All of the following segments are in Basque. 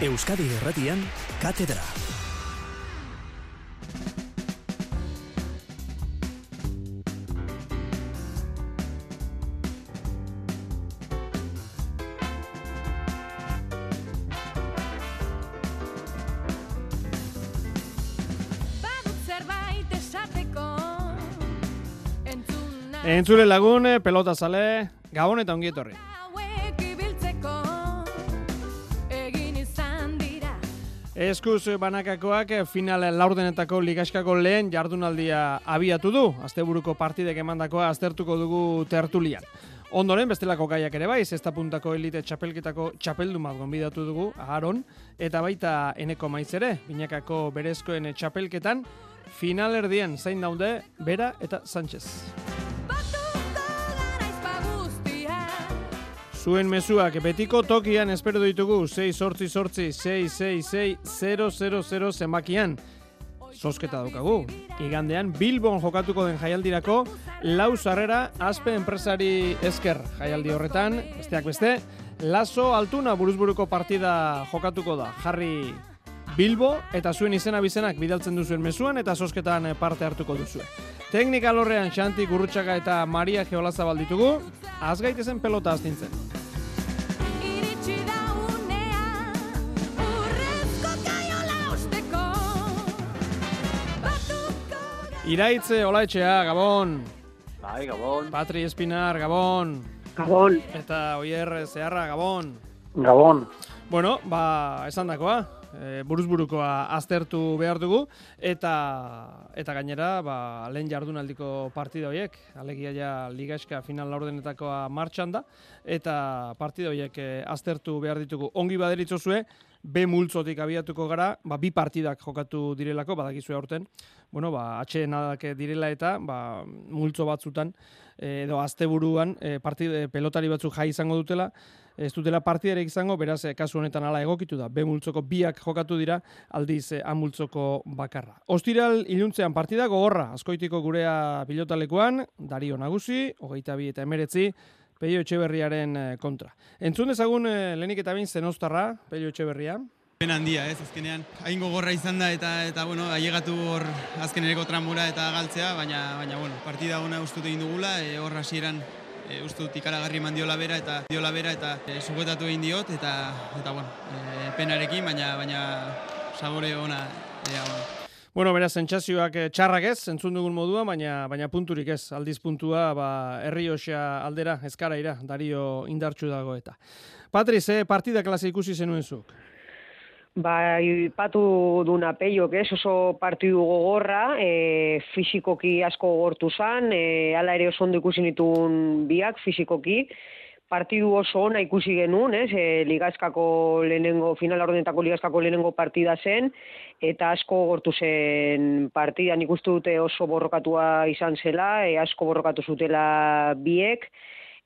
Euskadi Erratian, Katedra. Entzule lagun, eh, pelota zale, gabon eta ongi etorri. Eskuz banakakoak final laurdenetako ligaskako lehen jardunaldia abiatu du. Asteburuko partidek emandakoa aztertuko dugu tertulian. Ondoren, bestelako gaiak ere bai, zesta puntako elite txapelketako txapeldu bat gonbidatu dugu, aharon, eta baita eneko maiz ere, binakako berezkoen txapelketan, final erdien zain daude, Bera eta Sánchez. Zuen mezuak betiko tokian espero ditugu 6 sortzi sortzi 666 zenbakian. Zosketa daukagu. Igandean Bilbon jokatuko den jaialdirako lau sarrera aspe enpresari esker jaialdi horretan. Besteak beste, Lazo Altuna buruzburuko partida jokatuko da. Jarri Bilbo eta zuen izena bizenak bidaltzen duzuen mezuan eta zosketan parte hartuko duzue. Teknika lorrean Xanti Gurrutxaga eta Maria Geolazabal ditugu, azgaitezen pelota astintzen. Iraitze Olaetxea, Gabon. Bai, Gabon. Patri Espinar, Gabon. Gabon. Eta Oier Zeharra, Gabon. Gabon. Bueno, ba, esan dakoa, e, buruzburukoa aztertu behar dugu, eta eta gainera, ba, lehen jardunaldiko partida horiek, alegia ja ligaeska final laurdenetakoa martxan da, eta partida horiek e, aztertu behar ditugu. Ongi baderitzo zue, B multzotik abiatuko gara, ba, bi partidak jokatu direlako, badakizue aurten, bueno, ba, atxeenadak direla eta ba, multzo batzutan, edo asteburuan e, partide, pelotari batzuk jai izango dutela, ez dutela partiderek izango, beraz, eh, kasu honetan ala egokitu da, B multzoko biak jokatu dira, aldiz A multzoko bakarra. Ostiral iluntzean partida gogorra, askoitiko gurea pilotalekuan, Dario Nagusi, hogeita bi eta emeretzi, Peio Etxeberriaren kontra. Entzun dezagun lehenik eta bain zenostarra, Peio Etxeberria. Ben handia, ez, azkenean. Hain gogorra izan da eta, eta bueno, ailegatu hor azkenereko tramura eta galtzea, baina, baina bueno, partida ona ustut egin dugula, e, hor hasieran e, ustut ikaragarri eman diola bera eta diola bera eta e, sugetatu egin diot eta eta bueno, e, penarekin, baina baina sabore ona ea ona. Bueno, beraz, sentsazioak txarrak ez, entzun dugun modua, baina baina punturik ez, aldiz puntua, ba, herri aldera, eskaraira, dario indartxu dago eta. Patriz, eh, partida klase ikusi zenuen zuk? Bai, patu duna peiok, ez, oso partidu gogorra, e, fizikoki asko gogortu zan, e, ala ere oso ondo ikusi nituen biak fizikoki, partidu oso ona ikusi genuen, ez, e, ligazkako lehenengo, final ordenetako ligazkako lehenengo partida zen, eta asko gogortu zen partida, nik dute oso borrokatua izan zela, e, asko borrokatu zutela biek,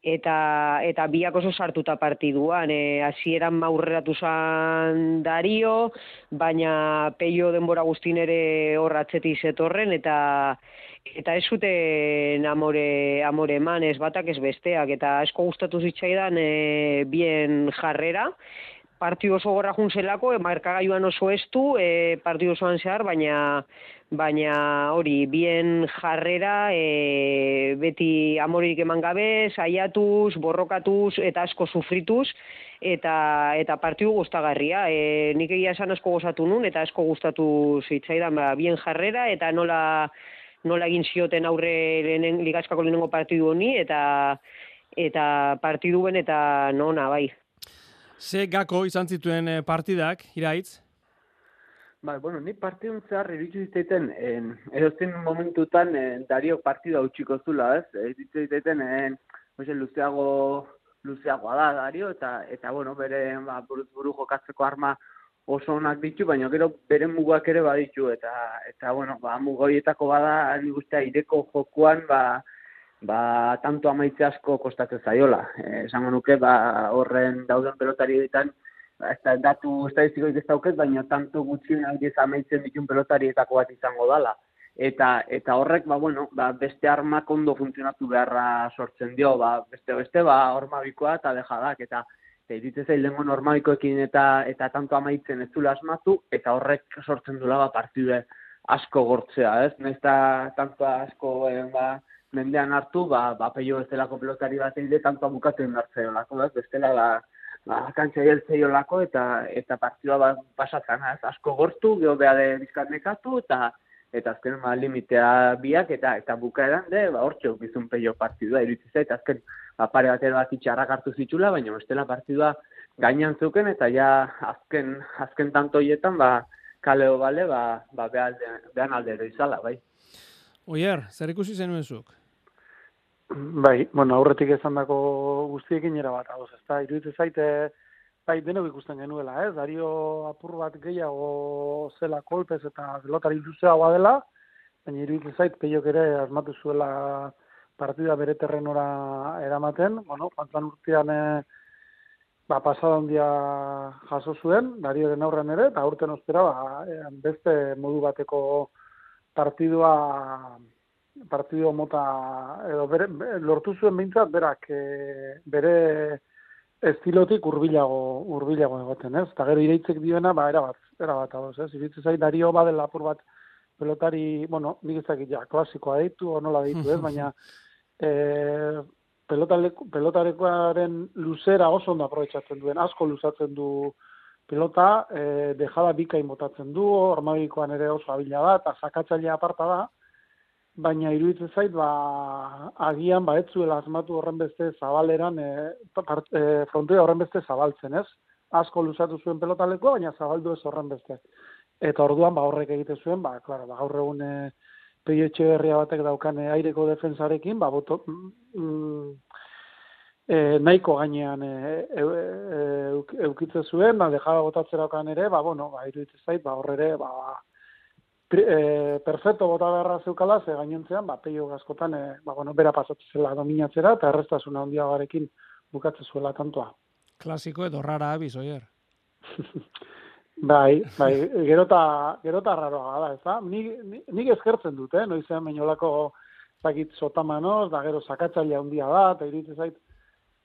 eta eta biak oso sartuta partiduan e, hasieran maurreratu san Dario baina peio denbora guztin ere horratzeti zetorren eta eta ez zuten amore amore eman ez batak ez besteak. Eta asko gustatu zitzaidan e, bien jarrera partidu oso gorra junzelako, e, markagaiuan oso estu, e, partidu osoan zehar, baina baina hori bien jarrera e, beti amorik eman gabe, saiatuz, borrokatuz eta asko sufrituz eta eta partidu gustagarria. E, nik egia esan asko gozatu nun eta asko gustatu zitzaidan ba, bien jarrera eta nola nola egin zioten aurre lehenen, ligazkako lehenengo partidu honi eta eta partidu ben eta nona bai. Ze gako izan zituen eh, partidak, iraitz? Bai, bueno, ni partidun zehar iritsi ziteiten, edozen momentutan en, Dario partida utxiko zula, ez? Iritsi ziteiten, en, oze, luzeago, luzeagoa da Dario, eta, eta bueno, bere ba, buruz buru jokatzeko arma oso onak ditu, baina gero bere mugak ere baditu, eta, eta bueno, ba, mugoietako bada, ni guztia, ireko jokuan, ba, ba, tanto amaitze asko kostatzen zaiola. Eh, esango nuke, ba, horren dauden pelotari ez da, datu estadistikoik ez dauket, baina tanto gutxien aldiz amaitzen ditun pelotarietako bat izango dala. eta eta horrek ba bueno ba, beste armak ondo funtzionatu beharra sortzen dio ba beste beste ba hormabikoa eta dejadak eta eta iritze zail lengo normabikoekin eta eta tanto amaitzen ez dula asmatu eta horrek sortzen dula ba partide asko gortzea ez nesta tanto asko eh, ba mendean hartu ba ba peio bestelako pelotari bat ide tanto bukatzen hartzeolako ez bestela ba ba, kantxa jeltzeiolako eta eta partidua ba, pasatzen, ez? asko gortu, geho beha de bizkarnekatu, eta eta azken ma limitea biak eta eta bukaeran de ba hortxe bizun peio partidua iritsi zait azken ba pare batera bat itxarrak hartu zitula baina bestela partidua gainan zuken eta ja azken azken tanto hietan ba kaleo bale ba ba bean aldero izala bai Oier, zer ikusi zenuen zuk? Bai, bueno, aurretik esan dako guztiekin era bat, hau, ezta, iruditzen zaite, bai, denok ikusten genuela, ez, dario apur bat gehiago zela kolpez eta zelotari luzeagoa dela, baina iruditzen zait, peiok ere asmatu zuela partida bere terrenora eramaten, bueno, pantzan urtean, e, ba, pasada handia jaso zuen, dario den aurren ere, eta aurten ostera, ba, e, beste modu bateko partidua partido mota edo bere, lortu zuen behintzat berak e, bere estilotik hurbilago hurbilago egoten, ez? Ta gero ireitzek diona ba era bat, era bat ados, ez? Iritze zait Dario badela apur bat pelotari, bueno, nik ez dakit ja, klasikoa deitu o nola deitu, ez? Baina eh pelotarekoaren luzera oso ondo aprobetxatzen duen, asko luzatzen du pelota, eh dejada bikain botatzen du, armabikoan ere oso abila da, eta sakatzailea aparta da, baina iruditzen zait ba agian ba ez zuela asmatu horren beste zabaleran e, e, frontoia horren beste zabaltzen, ez? Asko luzatu zuen pelotalekoa, baina zabaldu ez horren beste. Eta orduan ba horrek egite zuen, ba claro, ba gaur egun e, Peio batek daukan e, aireko defensarekin, ba boto, mm, e, nahiko gainean e, e, e, eukitze zuen, ba dejaba botatzerakan ere, ba bueno, ba iruditzen zait, ba horrere ba e, perfecto bota beharra zeukala, ze gainontzean, ba, peio gaskotan, e, ba, bueno, bera pasatzen zela dominatzera, eta errestasuna handia garekin bukatzen zuela tantoa. Klasiko edo rara abiz, oier. bai, bai, gerota, gerota raroa da, ez da? Nik, nik eskertzen dut, eh? noizean meinolako zakit sotamanos, da gero sakatzailea handia da, eta iritzen zait,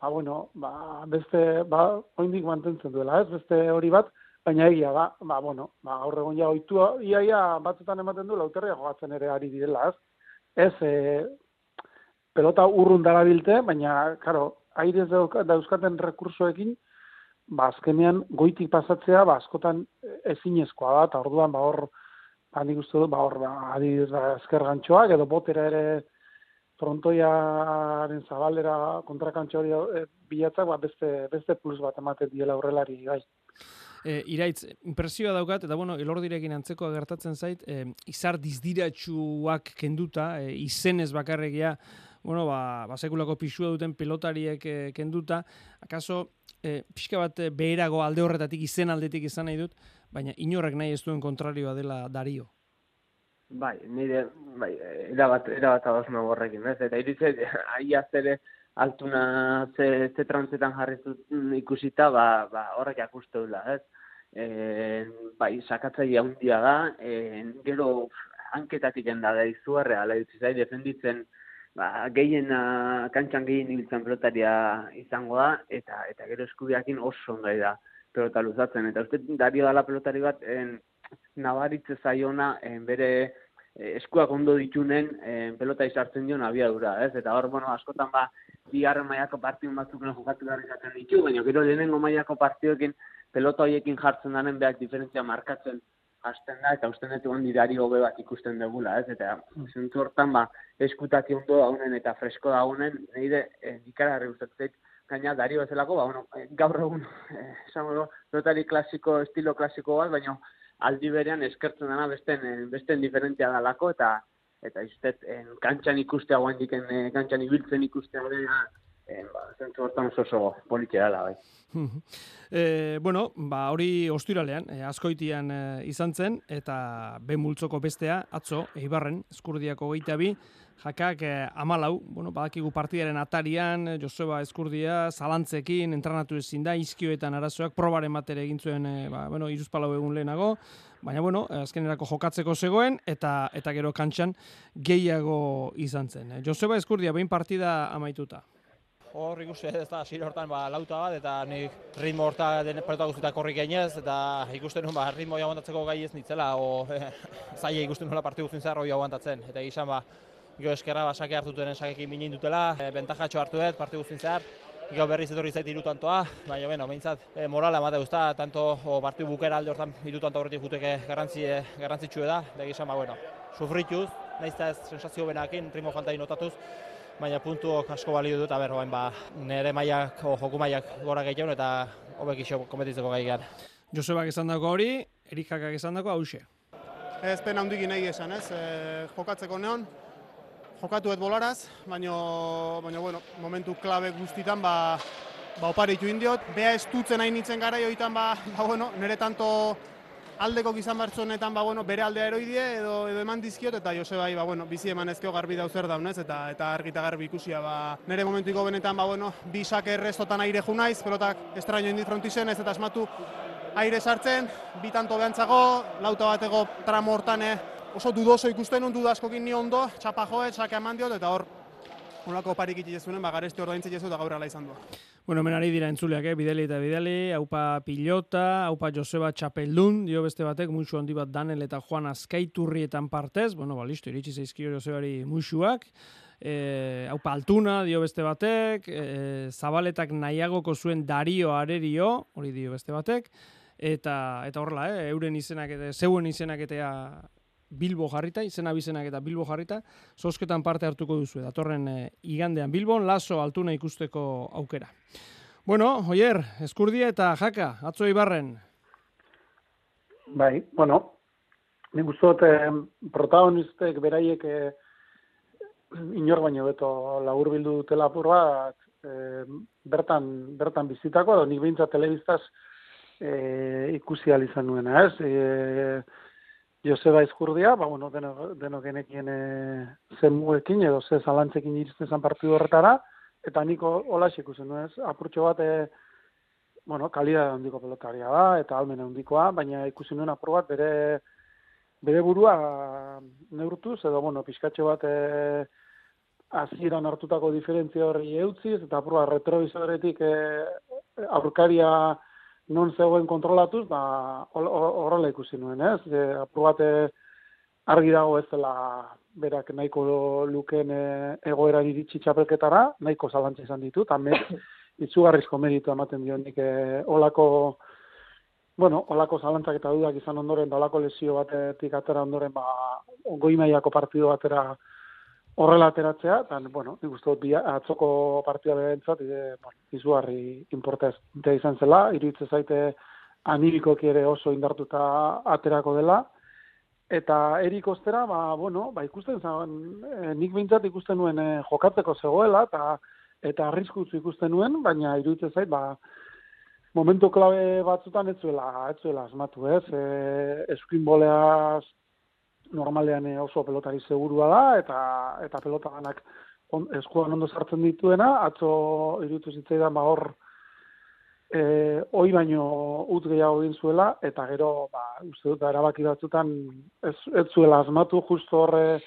ba, bueno, ba, beste, ba, oindik mantentzen duela, ez? Beste hori bat, baina egia da, ba, bueno, ba, gaur ja oitu, iaia batzutan ematen du, lauterria jogatzen ere ari direla, ez? Ez, e, pelota urrun dara bilte, baina, karo, airez dauzkaten rekursoekin, ba, azkenean goitik pasatzea, ba, askotan ezinezkoa da, eta orduan, ba, hor, ba, nik uste du, ba, hor, ba, adiz, ba, esker gantxoak, edo botera ere frontoiaren zabalera kontrakantxo hori e, bilatzak, ba, beste, beste plus bat ematen diela horrelari, gai e, iraitz, impresioa daukat, eta bueno, ilordirekin antzeko gertatzen zait, e, izar dizdiratxuak kenduta, e, izenez bakarregia, bueno, ba, basekulako pixua duten pilotariek e, kenduta, akaso, e, pixka bat beherago alde horretatik, izen aldetik izan nahi dut, baina inorrek nahi ez duen kontrarioa dela dario. Bai, nire, bai, erabat, erabat ados horrekin, ez? Eta iritzen, ahi azere, altuna ze, ze trantzetan jarri mm, ikusita, ba, ba horrek akuste dula, ez? E, bai, sakatzaia handia da, e, gero hanketatik da da izuarre, ala zai, defenditzen, ba, gehien, kantxan gehien ibiltzen pelotaria izango da, eta eta gero eskubiakin oso ongai da pelota luzatzen. Eta uste, dario dala pelotari bat, en, nabaritze zaiona, en, bere eskuak ondo ditunen en, pelota izartzen dion abiadura, ez? Eta hor, bueno, askotan ba, bigarren mailako partidun batzuk jokatu behar izaten ditu, baina gero lehenengo mailako partioekin pelota horiekin jartzen daren behar diferentzia markatzen hasten da, eta usten dut dirari hobe bat ikusten dugula, ez? Eta zentu hortan, ba, eskutaki ondo daunen eta fresko daunen, nire e, ikara harri gaina dario bezalako, ba, bueno, eh, gaur egun, eh, esan pelotari klasiko, estilo klasiko bat, baina aldi berean eskertzen dana besten, besten diferentzia dalako, eta eta iztet, en, kantxan ikustea guain diken, kantxan ibiltzen ikustea eh, ba, zentzu hortan oso oso politia bai. e, bueno, ba, hori ostiralean, e, askoitian e, izan zen, eta ben multzoko bestea, atzo, eibarren, eskurdiako geita bi, jakak e, amalau, bueno, badakigu partidaren atarian, Joseba Eskurdia, zalantzekin, entranatu ezin da, izkioetan arazoak, probaren batere egin zuen, e, ba, bueno, iruzpalau egun lehenago, baina, bueno, azkenerako jokatzeko zegoen, eta eta gero kantxan gehiago izan zen. Joseba Eskurdia, behin partida amaituta. Hor ikusten ez da, zire hortan ba, lauta bat, eta nik ritmo horta den pelota guztietak korrik gainez, eta ikusten nuen ba, ritmo aguantatzeko gai ez nitzela, o e, zaila ikusten nuela partidu guztien zehar hori aguantatzen. Eta gizan ba, gio eskerra ba, sake hartu duten sakekin minin dutela, e, bentajatxo hartu dut partidu guztien zehar, Gau berriz etorri zait irutantoa, baina bueno, behintzat e, morala emate guzta, tanto o, partidu bukera alde hortan irutanto horretik juteke garrantzi, e, garrantzitsue da, da gizan ba, bueno, sufrituz, nahiz ez sensazio benakin, ritmo jantai notatuz, baina puntu asko balio dut, aber, bain, ba, nire maiak, o, joku maiak gora gehiago eta hobek iso kometitzeko gai gara. Josebak esan dako hori, Erikakak esan dako hause. Ez pena hundik nahi esan, ez? E, jokatzeko neon, jokatu ez bolaraz, baina, baina bueno, momentu klabe guztitan, ba, ba oparitu indiot. Bea ez dutzen hain nintzen gara joitan, ba, ba, bueno, nire tanto aldeko gizan bartzonetan, ba, bueno, bere aldea eroidie edo, edo eman dizkiot, eta Joseba, ba, bueno, bizi eman ezkeo garbi dauzer daunez, eta eta argita garbi ikusia, ba, nire momentuiko benetan, ba, bueno, bi sake errestotan aire junaiz, pelotak estraño indit frontizen, ez eta esmatu aire sartzen, bi tanto behantzago, lauta bateko tramo hortan, oso dudoso ikusten un dudaskokin ni ondo, txapa joet, sake eman diot, eta hor, Olako parik itxezunen, ba, garesti hor daintzik eta gaur ala izan du. Bueno, menari dira entzuleak, eh? bideli eta bideli, haupa pilota, haupa Joseba Txapeldun, dio beste batek, musu handi bat Danel eta Juan Azkaiturrietan partez, bueno, ba, listo, iritsi zaizkio Josebari musuak, e, haupa altuna, dio beste batek, e, zabaletak nahiagoko zuen Dario Arerio, hori dio beste batek, eta eta horrela, eh, euren izenak zeuen izenak eta Bilbo jarrita, izena bizenak eta Bilbo jarrita, zozketan parte hartuko duzu, datorren e, igandean Bilbon, laso altuna ikusteko aukera. Bueno, oier, eskurdia eta jaka, atzo ibarren. Bai, bueno, nik guztot eh, protagonistek beraiek eh, inor baino beto lagur bildu dutela apur bat, eh, bertan, bertan bizitako, edo nik bintza telebiztaz eh, ikusi izan nuena, ez? Eh, Joseba Izkurdia, ba, bueno, deno, deno genekien e, zen edo ze zalantzekin iristen zen partidu horretara, eta niko hola ikusen nuez, apurtxo bat, e, bueno, kalida handiko pelotaria da, eta almena handikoa, baina ikusi nuen apur bat bere, bere burua neurtuz, edo, bueno, pixkatxo bat e, azieran hartutako diferentzia horri eutziz, eta apur bat retrovisoretik e, aurkaria non zegoen kontrolatuz, ba, horrela ikusi nuen, ez? E, aprobate argi dago ez dela berak nahiko luken e, egoera iritsi txapelketara, nahiko zalantza izan ditu, eta me, itzugarrizko meritu ematen dio nik e, olako, bueno, olako zalantzak eta dudak izan ondoren, da olako lesio batetik atera ondoren, ba, goi maiako partidu batera horrela ateratzea, eta, bueno, nik uste dut atzoko partida behentzat, e, bueno, izugarri importea izan zela, iruditzen zaite aniriko ere oso indartuta aterako dela, eta erik ostera, ba, bueno, ba, ikusten zen, e, nik behintzat ikusten nuen e, jokatzeko zegoela, eta eta arriskutzu ikusten nuen, baina iruditzen zait, ba, momentu klabe batzutan ez zuela, ez zuela asmatu, ez, e, eskuin boleaz normalean eh, oso pelotari segurua da eta eta pelota ganak on, eskuan ondo sartzen dituena atzo irutu zitzaidan ba hor eh oi baino ut gehiago egin zuela eta gero ba uste dut erabaki batzutan ez ez zuela asmatu justo horre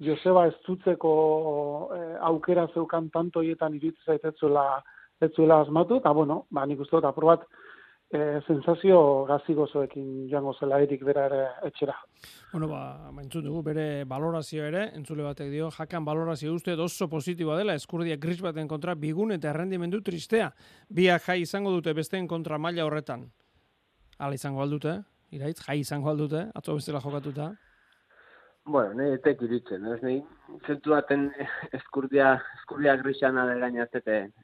Joseba ez zutzeko e, aukera zeukan tanto hietan irutu zaitetzuela ez zuela asmatu eta bueno ba nik uste dut aprobat e, sensazio gazi gozoekin joango zela erik bera ere etxera. Bueno, ba, entzun dugu, bere balorazio ere, entzule batek dio, jakan balorazio uste oso positiboa dela, eskurdia gris baten kontra bigun eta errendimendu tristea. Biak jai izango dute besteen kontra maila horretan. Hala izango aldute, iraitz, jai izango aldute, atzo bezala jokatuta. Bueno, nahi etek iritzen, ez nahi, zentu baten eskurdia, eskurdia grisana dela ez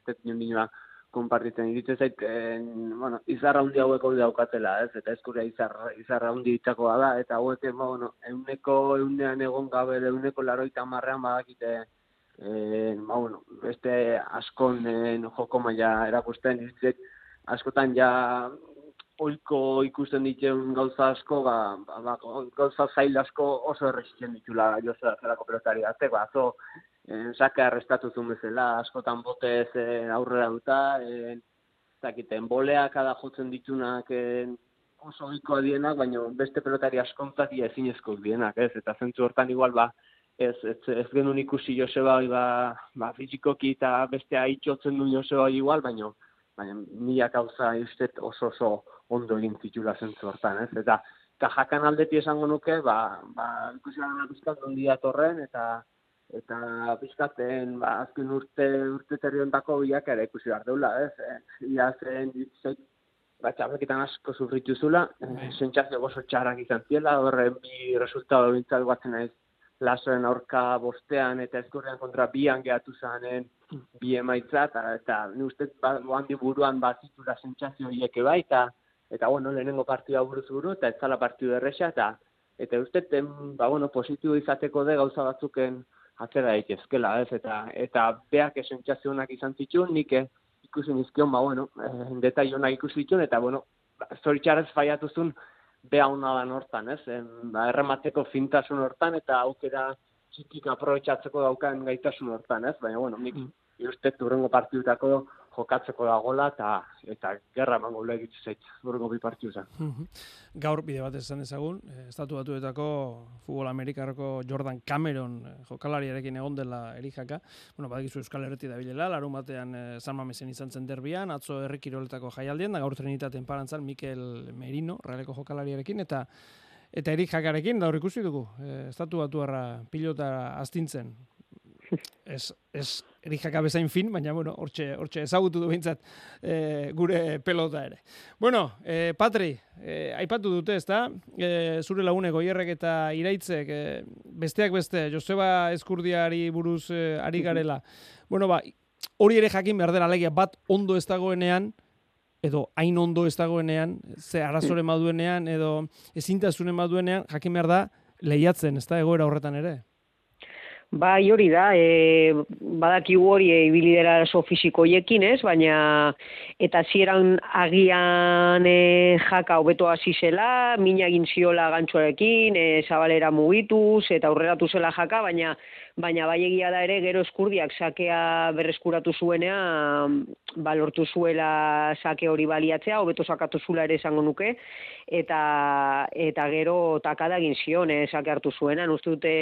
dut konpartitzen iritze zait, en, bueno, izarra hundi hauek hori daukatela, ez? Eta eskuria izarra, izarra hundi itxakoa da, eta hauek, ba, bueno, euneko eunean egon gabe, euneko laroita marrean badakite e, ba, bueno, beste askon e, joko maila erakusten, ditzek, askotan ja oiko ikusten dituen gauza asko, ba, ba, ba gauza zail asko oso erresitzen ditula jozera zelako pelotari arte, ba, zo, eh, sake arrestatu zuen bezala, askotan botez eh, aurrera duta, eh, zakiten, boleak ada jotzen ditunak eh, oso oiko adienak, baina beste pelotari askontzak ia ezinezko dienak, ez? Eta zentzu hortan igual, ba, ez, ez, ez genuen ikusi Joseba, ba, ba, fizikoki eta beste haitxotzen du Joseba igual, baina baina mila gauza oso oso ondo egin zitula zentzu hortan, ez? Eta, eta jakan aldeti esango nuke, ba, ba ikusi gara bizkat ondi datorren, eta eta bizkaten, ba, azken urte, urte terriontako biak ere ikusi behar deula, ez? E, ia zen, ditzek, ba, txabekitan asko sufritu zula, e, sentzazio gozo txarrak izan ziela, horre bi resultado bintzat guatzen ez, lasoen aurka bostean eta eskurrean kontra bian gehatu zanen bi emaitza, eta, eta ni uste ba, handi buruan bat zitura sentzazio hieke bai, eta, eta bueno, lehenengo partida buruz buru, eta ez zala partidu erresa, eta eta uste, ten, ba, bueno, positibo izateko de gauza batzuken atzera daitezkela, ez, eta, eta beak esentzazionak izan zituen, nik eh, ikusi nizkion, ba, bueno, eh, detaionak ikusi zituen, eta, bueno, zoritxarrez faiatuzun, beha hona da hortan, ez? En, ba, erremateko fintasun hortan eta aukera txikik aprobetsatzeko daukan gaitasun hortan, ez? Baina, bueno, nik mm. uste turrengo partidutako jokatzeko da gola eta eta gerra emango legitzu zait urrengo bi partidu zen. Gaur bide bat esan ezagun, eh, estatu batuetako futbol amerikarako Jordan Cameron eh, jokalariarekin egon dela erijaka. Bueno, badakizu Euskal Herreti dabilela, larun batean eh, San Mamesen izan zen derbian, atzo herrikiroletako jaialdien, da gaur trenitaten parantzan Mikel Merino, realeko jokalariarekin, eta eta erijakarekin, da hor ikusi dugu, estatu batuarra pilota astintzen, ez, ez erijaka bezain fin, baina, bueno, hortxe, hortxe ezagutu du bintzat e, gure pelota ere. Bueno, e, Patri, e, aipatu dute, ez da? E, zure lagune goierrek eta iraitzek, e, besteak beste, Joseba Eskurdiari buruz e, ari garela. Bueno, ba, hori ere jakin behar dela legia bat ondo ez dagoenean, edo hain ondo ez dagoenean, ze arazore maduenean, edo ezintasunen maduenean, jakin behar da, lehiatzen, ez da, egoera horretan ere? Bai, hori da, e, badaki hori e, ibilidera oso fizikoiekin, ez? Baina, eta zieran agian e, jaka hobeto hasi zela, mina egin ziola gantxoarekin, e, zabalera mugituz, eta aurreratu zela jaka, baina baina bai egia da ere gero eskurdiak sakea berreskuratu zuenea ba lortu zuela sake hori baliatzea hobeto sakatu zula ere esango nuke eta eta gero takada egin zion eh, sake hartu zuena uste dute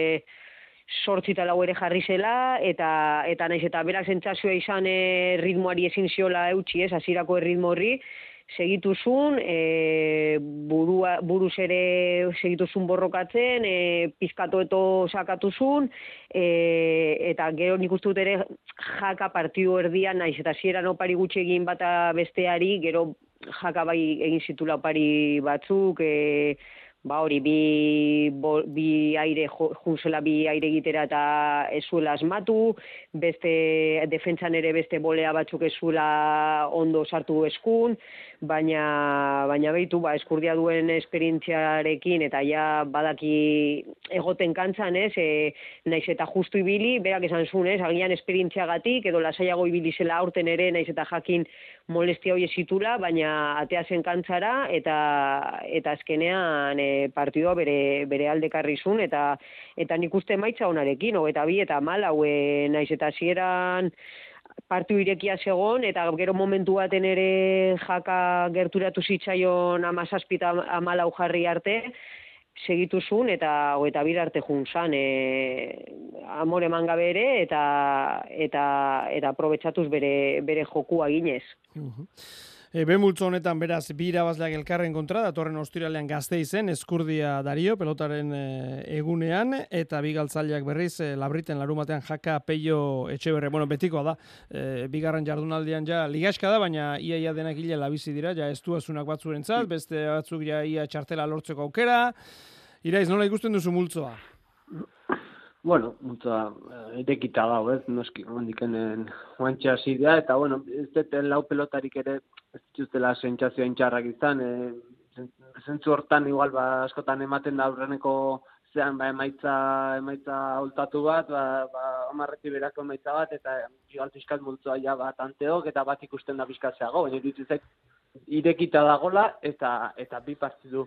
sortzita lau ere jarri zela, eta, eta naiz eta berak zentzazioa izan e, ritmoari ezin ziola eutxi ez, azirako ritmo horri, segitu zuen, e, burua, buruz ere segitu zuen borrokatzen, e, pizkatoeto sakatu zuen, e, eta gero nik uste dut ere jaka partidu erdian, naiz eta ziera opari gutxi egin bata besteari, gero jaka bai egin zitula opari batzuk, e, ba hori bi, bo, bi aire junsela bi aire egitera eta ezuela asmatu, beste defentsan ere beste bolea batzuk ezuela ondo sartu eskun, baina baina behitu ba eskurdia duen esperientziarekin eta ja badaki egoten kantzan, ez? E, naiz eta justu ibili, berak esan zuen, ez? Agian esperientziagatik edo lasaiago ibili zela aurten ere naiz eta jakin molestia hori zitula, baina atea zen kantzara eta eta azkenean e, partidua bere bere aldekarrizun eta eta nik uste maitza onarekin, eta bi eta mal hau e, naiz eta hasieran partidu irekia segon eta gero momentu baten ere jaka gerturatu zitzaion 17 eta 14 jarri arte segitu zuen eta eta bir arte jun zan e, amore mangabe ere eta eta eta aprobetxatuz bere bere jokua ginez. Uh E, Bemultzo honetan beraz bi irabazleak elkarren kontra datorren ostiralean gazte izen eskurdia dario pelotaren e, egunean eta bi galtzaileak berriz e, labriten larumatean jaka peio etxe berre. Bueno, betikoa da, e, bigarren jardunaldian ja ligaska da, baina ia ia denak hile labizi dira, ja ez duazunak batzurentzat, beste batzuk ja ia txartela lortzeko aukera. Iraiz, nola ikusten duzu multzoa? Bueno, multzoa edekita da, ez, noski, ondikenen guantxa zidea, eta bueno, ez dut lau pelotarik ere ez dituztela sentsazioa intxarrak izan, e, zentzu hortan igual ba, askotan ematen da aurreneko zean ba, emaitza emaitza holtatu bat, ba, ba, amarreti berako emaitza bat, eta igual pixkat multzoa ja bat anteok, eta bat ikusten da pixkatzeago, baina dituzek irekita dagola, eta eta bi partidu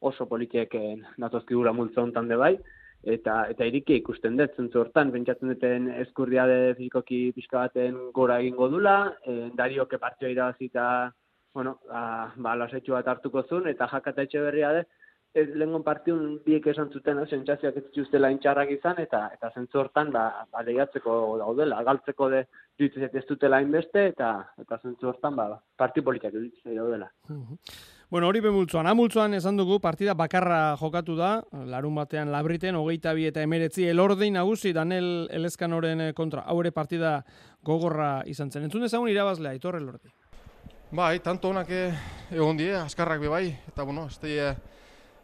oso politiek natozkigura multzo hontan de bai, eta eta iriki ikusten dut zentzu hortan pentsatzen duten eskurria de fizikoki pixka baten gora egingo dula e, dario ke partio irabazita bueno ba ba lasetxu bat hartuko zuen eta jakata etxe berria de ez lengon partiun biek esan zuten no sentsazioak ez dituztela intxarrak izan eta eta zentzu hortan ba ba daudela galtzeko de dituzet ez dutela inbeste eta eta zentzu hortan ba parti politikak daudela Bueno, hori bemultzuan. Amultzuan esan dugu, partida bakarra jokatu da, larun batean labriten, hogeita bi eta emeretzi, elordein nagusi Daniel Elezkanoren eh, kontra. Haure partida gogorra izan zen. Entzun dezagun irabazlea, itorre elordi. Bai, tanto honak eh, egon die, askarrak be bai, eta bueno, ez teie,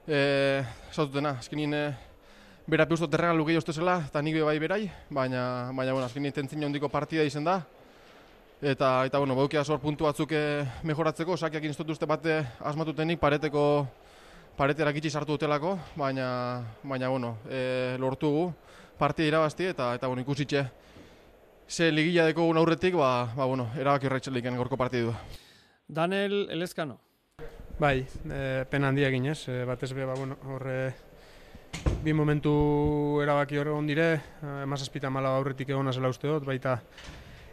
e, saututena, azkenin, e, bera peustot erregalu gehi ustezela, eta nik be bai berai, baina, baina, bueno, azkenin tentzin hondiko partida izen da, eta eta bueno, baukia sor puntu batzuk eh, mejoratzeko, sakiak instutu uste bate asmatutenik pareteko paretera gitxi sartu dutelako, baina baina bueno, e, lortugu partia irabazti eta eta bueno, ikusitxe ze ligilla deko un aurretik, ba, ba bueno, erabaki horretzen gorko partidu. Daniel Elezkano. Bai, e, pena handia ginez, e, batez be, ba, bueno, horre bi momentu erabaki hor egon dire, emazazpita mala aurretik egon azela uste dut, baita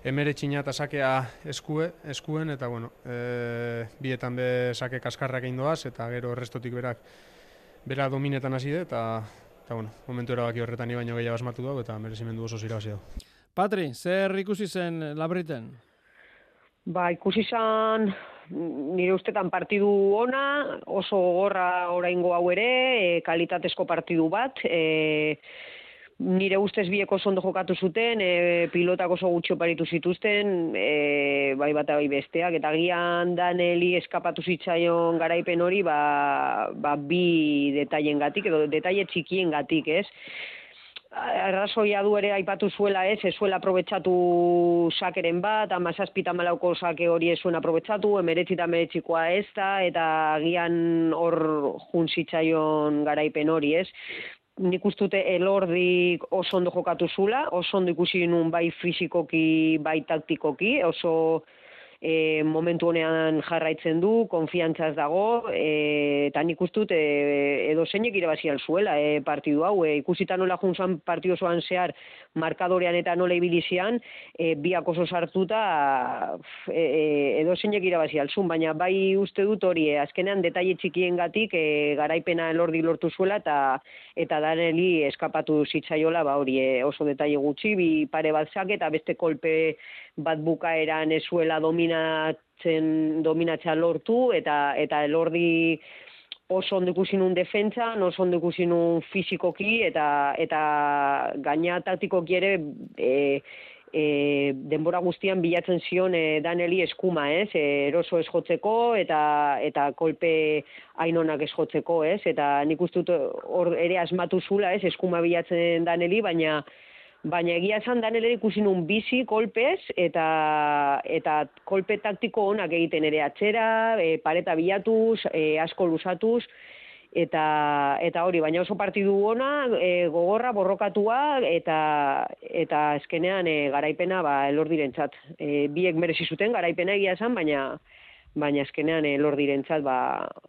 emere txina eta sakea eskue, eskuen, eta bueno, e, bietan be sake kaskarrak egin doaz, eta gero restotik berak bera dominetan hasi eta, eta bueno, momentu erabaki horretan ni baino gehiago asmatu dugu, eta merezimendu oso zira hasi Patri, zer ikusi zen labriten? Ba, ikusi zen nire ustetan partidu ona, oso gorra oraingo hau ere, e, kalitatezko partidu bat, e, nire ustez bieko ondo jokatu zuten, e, pilotak oso gutxo paritu zituzten, e, bai bat bai besteak, eta gian Daneli eskapatu zitzaion garaipen hori, ba, ba bi detaien gatik, edo detaile txikien gatik, ez? Arrazoia du ere aipatu zuela ez, ez zuela aprobetsatu sakeren bat, amazazpita malauko sake hori ez zuen aprobetsatu, emeretzita emeretzikoa ez da, eta gian hor junzitzaion garaipen hori ez nik ustute elordi oso ondo jokatu zula, oso ondo ikusi nun bai fizikoki, bai taktikoki, oso e, momentu honean jarraitzen du, konfiantzaz dago, e, eta nik ustut e, edo zeinek irabazi zuela e, partidu hau, e, ikusita nola junzuan partidu zoan zehar markadorean eta nola ibilizian, e, biak oso sartuta e, e, edo zeinek irabazi alzun, baina bai uste dut hori, e, azkenean detaile txikien gatik e, garaipena elordi lortu zuela eta eta daneli eskapatu zitzaiola, ba hori e, oso detaile gutxi, bi pare bat eta beste kolpe bat bukaeran ezuela dominatzen dominatzea lortu eta eta elordi oso ondo ikusi nun defentsa, oso ondo ikusi nun fizikoki eta eta gaina taktikoki ere e, e, denbora guztian bilatzen zion e, Daneli eskuma, ez? E, eroso ez jotzeko eta eta kolpe ainonak ez jotzeko, ez? Eta nik ustut hor ere asmatu zula, ez? Eskuma bilatzen Daneli, baina baina egia esan danele ikusi nun bizi kolpez eta eta kolpe taktiko onak egiten ere atzera, e, pareta bilatuz, e, asko lusatuz eta eta hori, baina oso partidu ona, e, gogorra borrokatua eta eta eskenean e, garaipena ba elordirentzat. E, biek merezi zuten garaipena egia esan, baina baina azkenean eh, lor direntzat ba,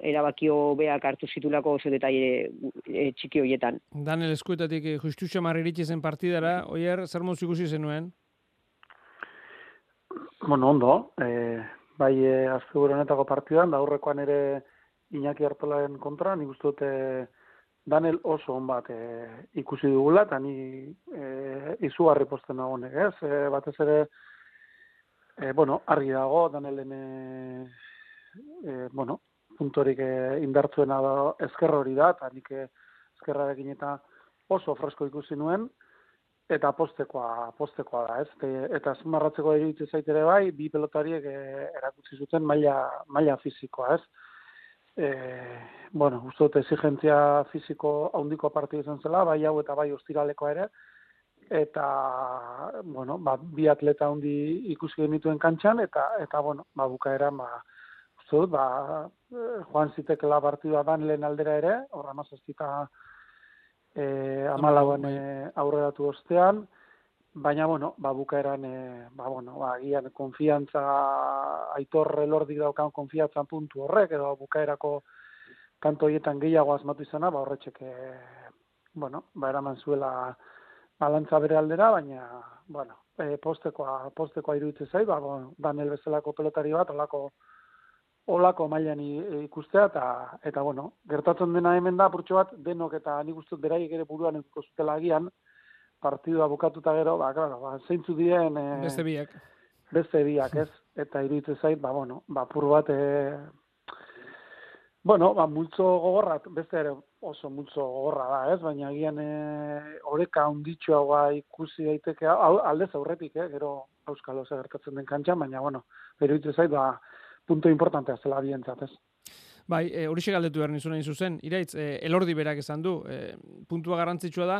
erabakio beak hartu zitulako oso detaile e, txiki hoietan. Daniel eskuetatik eh, justuxo marriritxe zen partidara, oier, zer moz ikusi zenuen? Bueno, ondo, e, bai e, azte honetako partidan, da horrekoan ere Iñaki Artolaren kontra, nik uste dute Daniel oso on bat e, ikusi dugula, eta ni e, izugarri posten nagonek, ez? E, batez ere, E, bueno, argi dago, danelen, e, e, bueno, puntorik e, indartzuena da ezkerra hori da, eta nik ezkerrarekin eta oso fresko ikusi nuen, eta postekoa, postekoa da, ez? Te, eta zumarratzeko egitzen zaitere bai, bi pelotariek e, erakutsi zuten maila, maila fizikoa, ez? E, bueno, uste dut exigentzia fiziko haundiko partidu izan zela, bai hau eta bai ostiralekoa ere, eta bueno, ba, bi atleta handi ikusi genituen kantxan eta eta bueno, ba bukaera ba uste ba Juan Zitekela partida dan lehen aldera ere, horra 17 eh 14 bai. aurreratu ostean baina, bueno, ba, bukaeran, e, ba, bueno, ba, gian konfiantza, aitor elordik daukan konfiantzan puntu horrek, edo bukaerako kanto hietan gehiago asmatu izana, ba, horretxek, e, bueno, ba, eraman zuela balantza bere aldera, baina, bueno, e, postekoa, postekoa iruditzen zai, ba, Daniel bezalako pelotari bat, olako, olako mailan ikustea, eta, eta, bueno, gertatzen dena hemen da, purtsu bat, denok eta nik ustut beraiek ere buruan ikuko zutela agian, partidua bukatuta gero, ba, claro, ba, zeintzu dien... E, beste biak. Beste biak, ez? Eta iruditzen zait, ba, bueno, ba, pur bat, e, bueno, ba, multzo gogorra, beste ere oso multzo gogorra da, ez? Baina agian e, oreka onditxoa ba, ikusi daiteke, aldez aurretik, eh? gero Euskalo gertatzen den kantxan, baina, bueno, iruditzen zait, ba, punto importantea zela bientzat, ez? Bai, e, hori galdetu behar nizuna zuzen, iraitz, e, elordi berak esan du, e, puntua garrantzitsua da,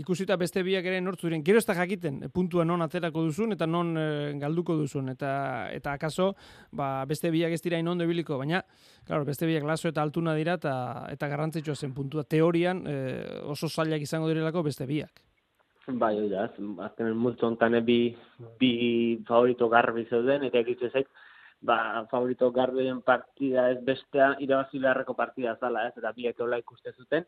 ikusita beste biak ere nortzuren, gero ez da jakiten, e, puntua non aterako duzun, eta non e, galduko duzun, eta eta akaso, ba, beste biak ez dira inondo biliko, baina, claro, beste biak laso eta altuna dira, eta, eta garrantzitsua zen puntua, teorian e, oso zailak izango direlako beste biak. Bai, oi da, azken multu ontan bi, bi favorito garbi zeuden, eta egitzen zait, ba, favorito gardien partida ez bestea irabazi beharreko partida zala, ez, eta biek hola ikuste zuten,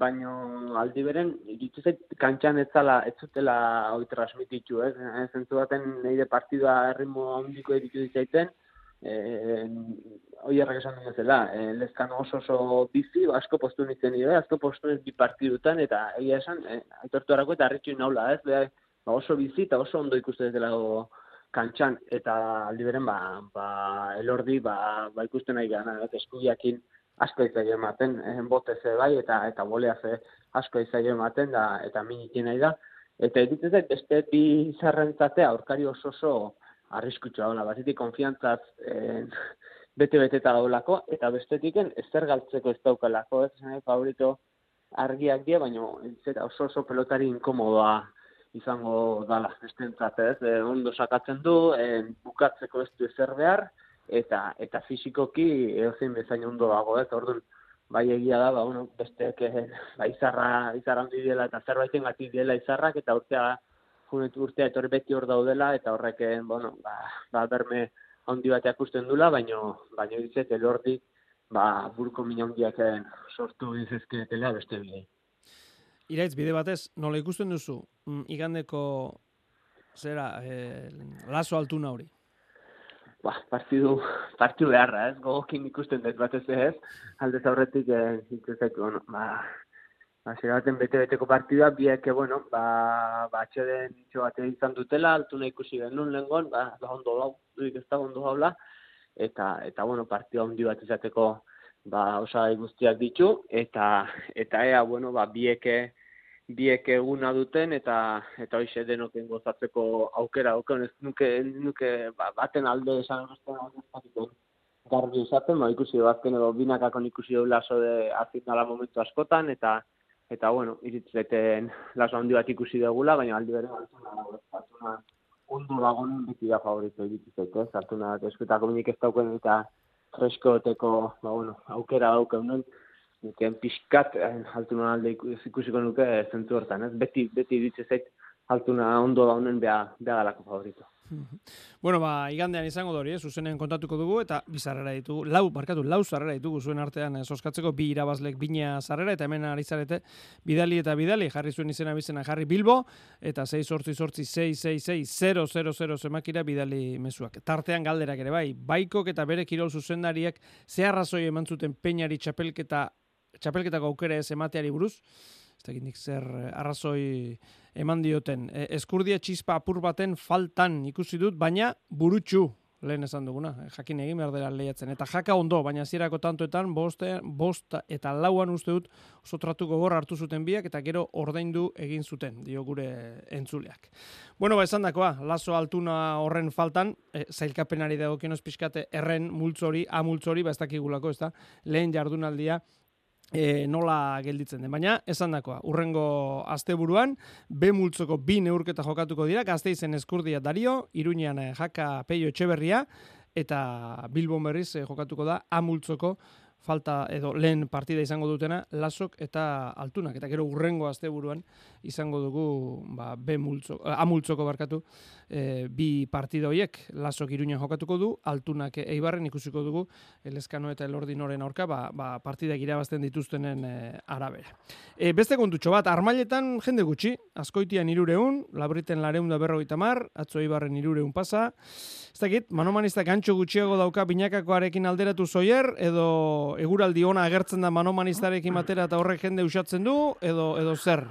baino aldi beren, iritu zait, kantxan ez zala, ez zutela hori transmititu, ez, ez zentzu baten nire partidua erritmo handiko editu ditzaiten, eh, errak esan duen zela, eh, lezkan oso oso bizi, asko postu nintzen nire, asko postu nintzen bi partidutan, eta egia esan, eh, aitortu erako eta harritxu naula, ez, beha, ba, oso bizi eta oso ondo ikuste dela kantxan eta aldi beren ba, ba elordi ba, ba ikusten nahi gana eskubiakin asko izaio ematen eh, ze bai eta eta bolea ze asko izaio ematen da eta minikin nahi da. Eta editzen zait beste bi zerrentzatea aurkari oso oso arriskutsua ona batetik konfiantzaz eh, bete beteta gaulako eta bestetiken ezer galtzeko ez daukalako. Ez eh, favorito argiak die baino oso oso pelotari inkomodoa izango dala. Estentzat, ez? E, ondo sakatzen du, e, bukatzeko ez du ezer behar, eta eta fizikoki edozein bezain ondo dago, ez? Orduan, bai egia da, ba, bueno, besteak e, ba, izarra, izarra handi dela, eta zerbaiten gati dela izarrak, eta urtea, junetu urtea etorri beti hor daudela, eta horrek, e, bueno, ba, ba berme handi bateak usten dula, baino, baino ditzet, elordi, ba, burko mina handiak e, sortu dizezketela beste bidei. Iraitz, bide batez, nola ikusten duzu, mm, igandeko, zera, eh, laso altuna hori? Ba, partidu, partidu beharra, ez, gogokin ikusten dut batez ez, alde zaurretik, eh, zaitu, bueno, ba, ba, zera baten bete-beteko partidua, biak, bueno, ba, ba, atxeden itxo izan dutela, altuna ikusi genuen lengon, ba, ba, ondo lau, duik ez da ondo haula, eta, eta, bueno, partida ondi bat izateko, ba, osai guztiak ditu, eta, eta ea, bueno, ba, bieke, bieke eguna duten, eta, eta hoxe denoken gozatzeko aukera, auken, ez nuke, nuke ba, baten alde esan horretzen garbi izaten, ba, ikusi du azken edo binakakon ikusi du laso de azitnala momentu askotan, eta, eta bueno, iritzeten laso handi bat ikusi dugula, baina aldi bere, hartuna, ondo dagoen beti da favorito iritzek, ez? Hartuna, eskutako minik ez dauken eta freskoteko, ba, bueno, aukera dauken nuken pixkat eh, altuna alde ikusiko nuke zentzu hortan, ez? Beti, beti ditze zait altuna ondo da honen beha, beha galako favorito. Bueno, ba, igandean izango dori, eh? zuzenen kontatuko dugu, eta bi zarrera ditugu, lau, barkatu, lau zarrera ditugu zuen artean soskatzeko bi irabazlek bina zarrera, eta hemen ari zarete bidali eta bidali, jarri zuen izena bizena jarri bilbo, eta 6 sortzi sortzi 6 6 6 0 0 0 zemakira bidali mezuak. Tartean galderak ere bai, baikok eta bere kirol zuzendariak zeharrazoi eman zuten peinari txapelketa txapelketako aukera ez emateari buruz, ez da zer arrazoi eman dioten. E, eskurdia txispa apur baten faltan ikusi dut, baina burutxu lehen esan duguna, e, jakin egin behar dela lehiatzen. Eta jaka ondo, baina zirako tantoetan, boste, bost eta lauan uste dut, oso tratuko gorra hartu zuten biak, eta gero ordaindu egin zuten, dio gure entzuleak. Bueno, ba, esan dakoa, laso altuna horren faltan, e, zailkapenari dago kenoz pixkate, erren multzori, amultzori, ba ez dakigulako, ez da, lehen jardunaldia, e, nola gelditzen den. Baina, esan dakoa, urrengo asteburuan, B multzoko bi neurketa jokatuko dira, gazteizen eskurdia dario, iruñean eh, jaka peio etxeberria, eta Bilbon berriz eh, jokatuko da A multzoko falta edo lehen partida izango dutena lasok eta altunak eta gero urrengo asteburuan izango dugu ba, B multzo, A multzoko barkatu e, bi partida horiek lasok iruñan jokatuko du altunak eibarren ikusiko dugu eleskano eta elordinoren aurka ba, ba, partida irabazten dituztenen e, arabera. E, beste kontutxo bat, armailetan jende gutxi, askoitian irureun, labriten lareun da berrogeita mar, atzo eibarren irureun pasa, ez dakit, manomanistak antxo gutxiago dauka binakakoarekin alderatu zoier, edo eguraldi ona agertzen da manomanistarekin batera eta horrek jende usatzen du, edo, edo zer?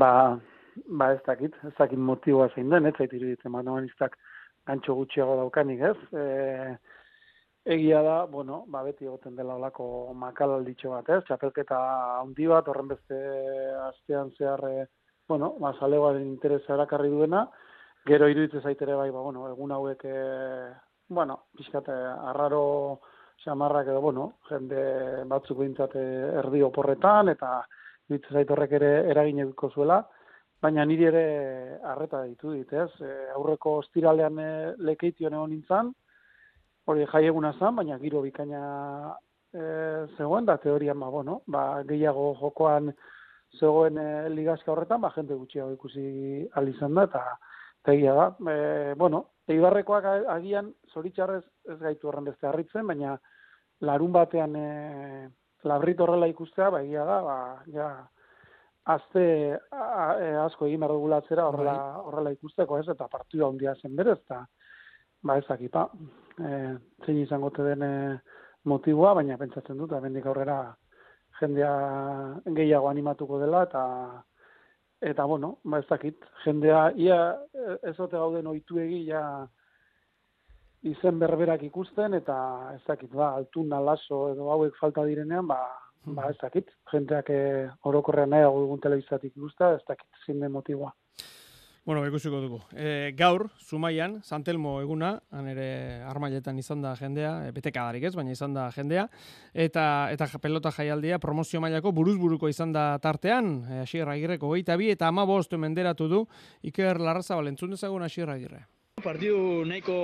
Ba, ba ez dakit, ez dakit motiboa zein den, ez zait iruditzen manomanistak antxo gutxiago daukanik, ez? E, egia da, bueno, ba, beti egoten dela olako alditxo bat, ez? Txapelketa handi bat, horren beste astean zehar, e, bueno, ba, salegoaren interesa erakarri duena, gero iruditzen zaitere bai, ba, bueno, egun hauek, e, bueno, pixkate, arraro xamarrak edo, bueno, jende batzuk bintzate erdi oporretan, eta iruditzen horrek ere eragin zuela, baina niri ere harreta ditu dit, ez? E, aurreko ostiralean e, lekeitio egon nintzen, hori jai eguna zen, baina giro bikaina e, zegoen, da teorian, ba, bueno, ba, gehiago jokoan zegoen e, ligazka horretan, ba, jende gutxiago ikusi alizan da, eta tegia da. E, bueno, eibarrekoak agian zoritxarrez ez gaitu horren beste harritzen, baina larun batean e, labrit horrela ikustea, ba, egia da, ba, ja, azte e, asko egin behar dugulatzera horrela, bai. horrela ikusteko ez, eta partida handia zen berez, eta ba ez akipa, e, zein izango te den e, motiboa, baina pentsatzen dut, abendik aurrera jendea gehiago animatuko dela, eta eta bueno, ba ez dakit, jendea, ia ez ote gauden egi, ja, izen berberak ikusten, eta ez dakit, ba, altuna, laso, edo hauek falta direnean, ba, ba ez dakit, jenteak eh, orokorrean nahi dugun telebizatik guzta, ez dakit zin den motiboa. Bueno, ikusiko dugu. E, gaur, Zumaian, Santelmo eguna, han ere armailetan izan da jendea, e, betekadarik ez, baina izan da jendea, eta eta pelota jaialdia promozio mailako buruzburuko izan da tartean, e, Asierra Agirreko geita bi, eta ama bostu menderatu du, Iker Larraza Balentzun dezagun Asierra Agirre. Partidu nahiko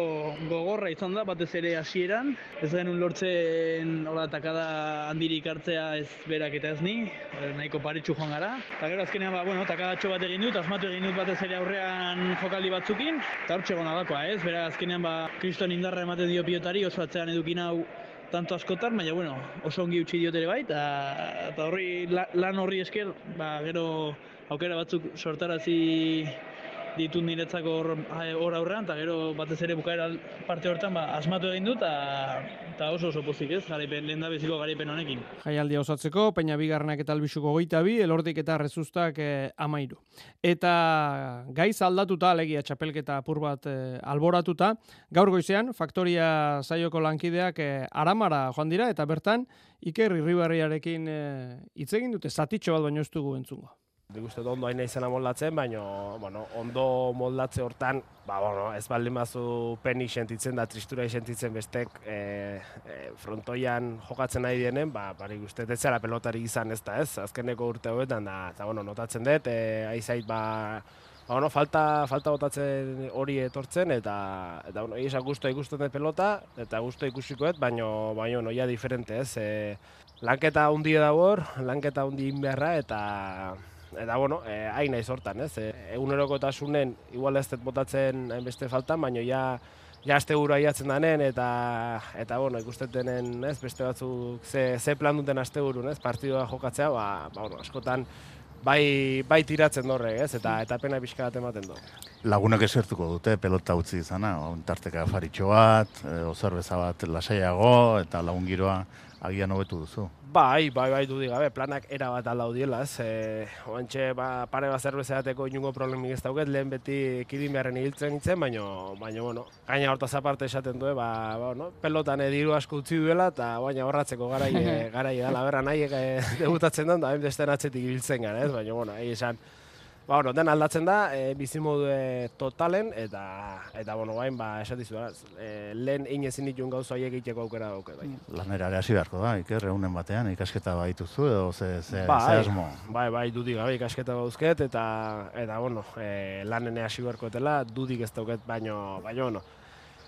gogorra izan da, batez ere hasieran. Ez genuen lortzen hola takada handirik hartzea ez berak eta ez ni, eh, nahiko paritxu joan gara. Eta gero azkenean, ba, bueno, takadatxo bat egin dut, asmatu egin dut batez ere aurrean jokaldi batzukin. Eta hortxe gona dakoa, ez? Bera azkenean, ba, kriston indarra ematen dio pilotari, oso atzean edukin hau tanto askotan, baina bueno, oso ongi utzi diotere bai, eta horri lan horri esker, ba, gero aukera batzuk sortarazi ditu niretzako hor aurrean, eta gero batez ere bukaera parte hortan ba, asmatu egin dut, eta oso oso pozik ez, garaipen, lehen da beziko garaipen honekin. Jaialdia osatzeko, peina bigarrenak eta albisuko goita bi, elordik eta rezustak eh, amairu. Eta gaiz aldatuta, alegia txapelketa apur bat eh, alboratuta, gaur goizean, faktoria saioko lankideak eh, aramara joan dira, eta bertan, Iker Irribarriarekin eh, hitz egin dute, zatitxo bat baino ez dugu entzungo. Nik uste ondo hain izena moldatzen, baina bueno, ondo moldatze hortan, ba, bueno, ez baldin bazu peni sentitzen da, tristura sentitzen bestek e, e, frontoian jokatzen nahi dienen, ba, barik uste ez zara pelotari izan ez da ez, azkeneko urte hoetan da, eta bueno, notatzen dut, e, aizait, ba, ba, bueno, falta, falta botatzen hori etortzen, eta, eta bueno, egisa guztua ikusten dut pelota, eta guztua ikusikoet, baina, baina, no, ja diferente ez, e, lanketa hundi da hor, lanketa hundi inbeharra, eta, eta bueno, eh, hain nahi sortan, ez? E, egunerokotasunen igual ez botatzen beste faltan, baina ja ja aste aiatzen danen eta eta bueno, ikusteten ez beste batzuk ze, ze plan duten asteburu, ez? Partidua jokatzea, ba, ba bueno, askotan bai bai tiratzen dorre, ez? Eta eta pena pixka bat ematen du. Lagunak esertuko dute pelota utzi izana, ontarteka faritxo bat, e, bat lasaiago eta lagun giroa agian hobetu duzu. Bai, bai, bai, dudik gabe, planak era bat aldau diela, ez. E, oantxe, ba, pare bat zerbezeateko inungo problemik ez dauket, lehen beti kidin beharren hiltzen nintzen, baina, baina, bueno, gaina hortaz aparte esaten du, ba, ba, no, pelotan ediru asko utzi duela, eta baina horratzeko garai, garai da, labera nahi e, debutatzen den, da, beste atzetik ibiltzen gara, ez, baina, bueno, esan, Ba, bueno, den aldatzen da, e, bizimodu totalen, eta, eta bueno, bain, ba, esatizu da, e, lehen inezin dituen gauza horiek egiteko aukera dauke, bai. Mm. Lanera hasi beharko da, iker, egunen batean, ikasketa baituzu, edo ze, ze, bai, ze asmo? Bai, bai, dudik gabe ikasketa bauzket, eta, eta bueno, e, lanene hasi beharko etela, dudik ez dauket, baino, baino, bueno,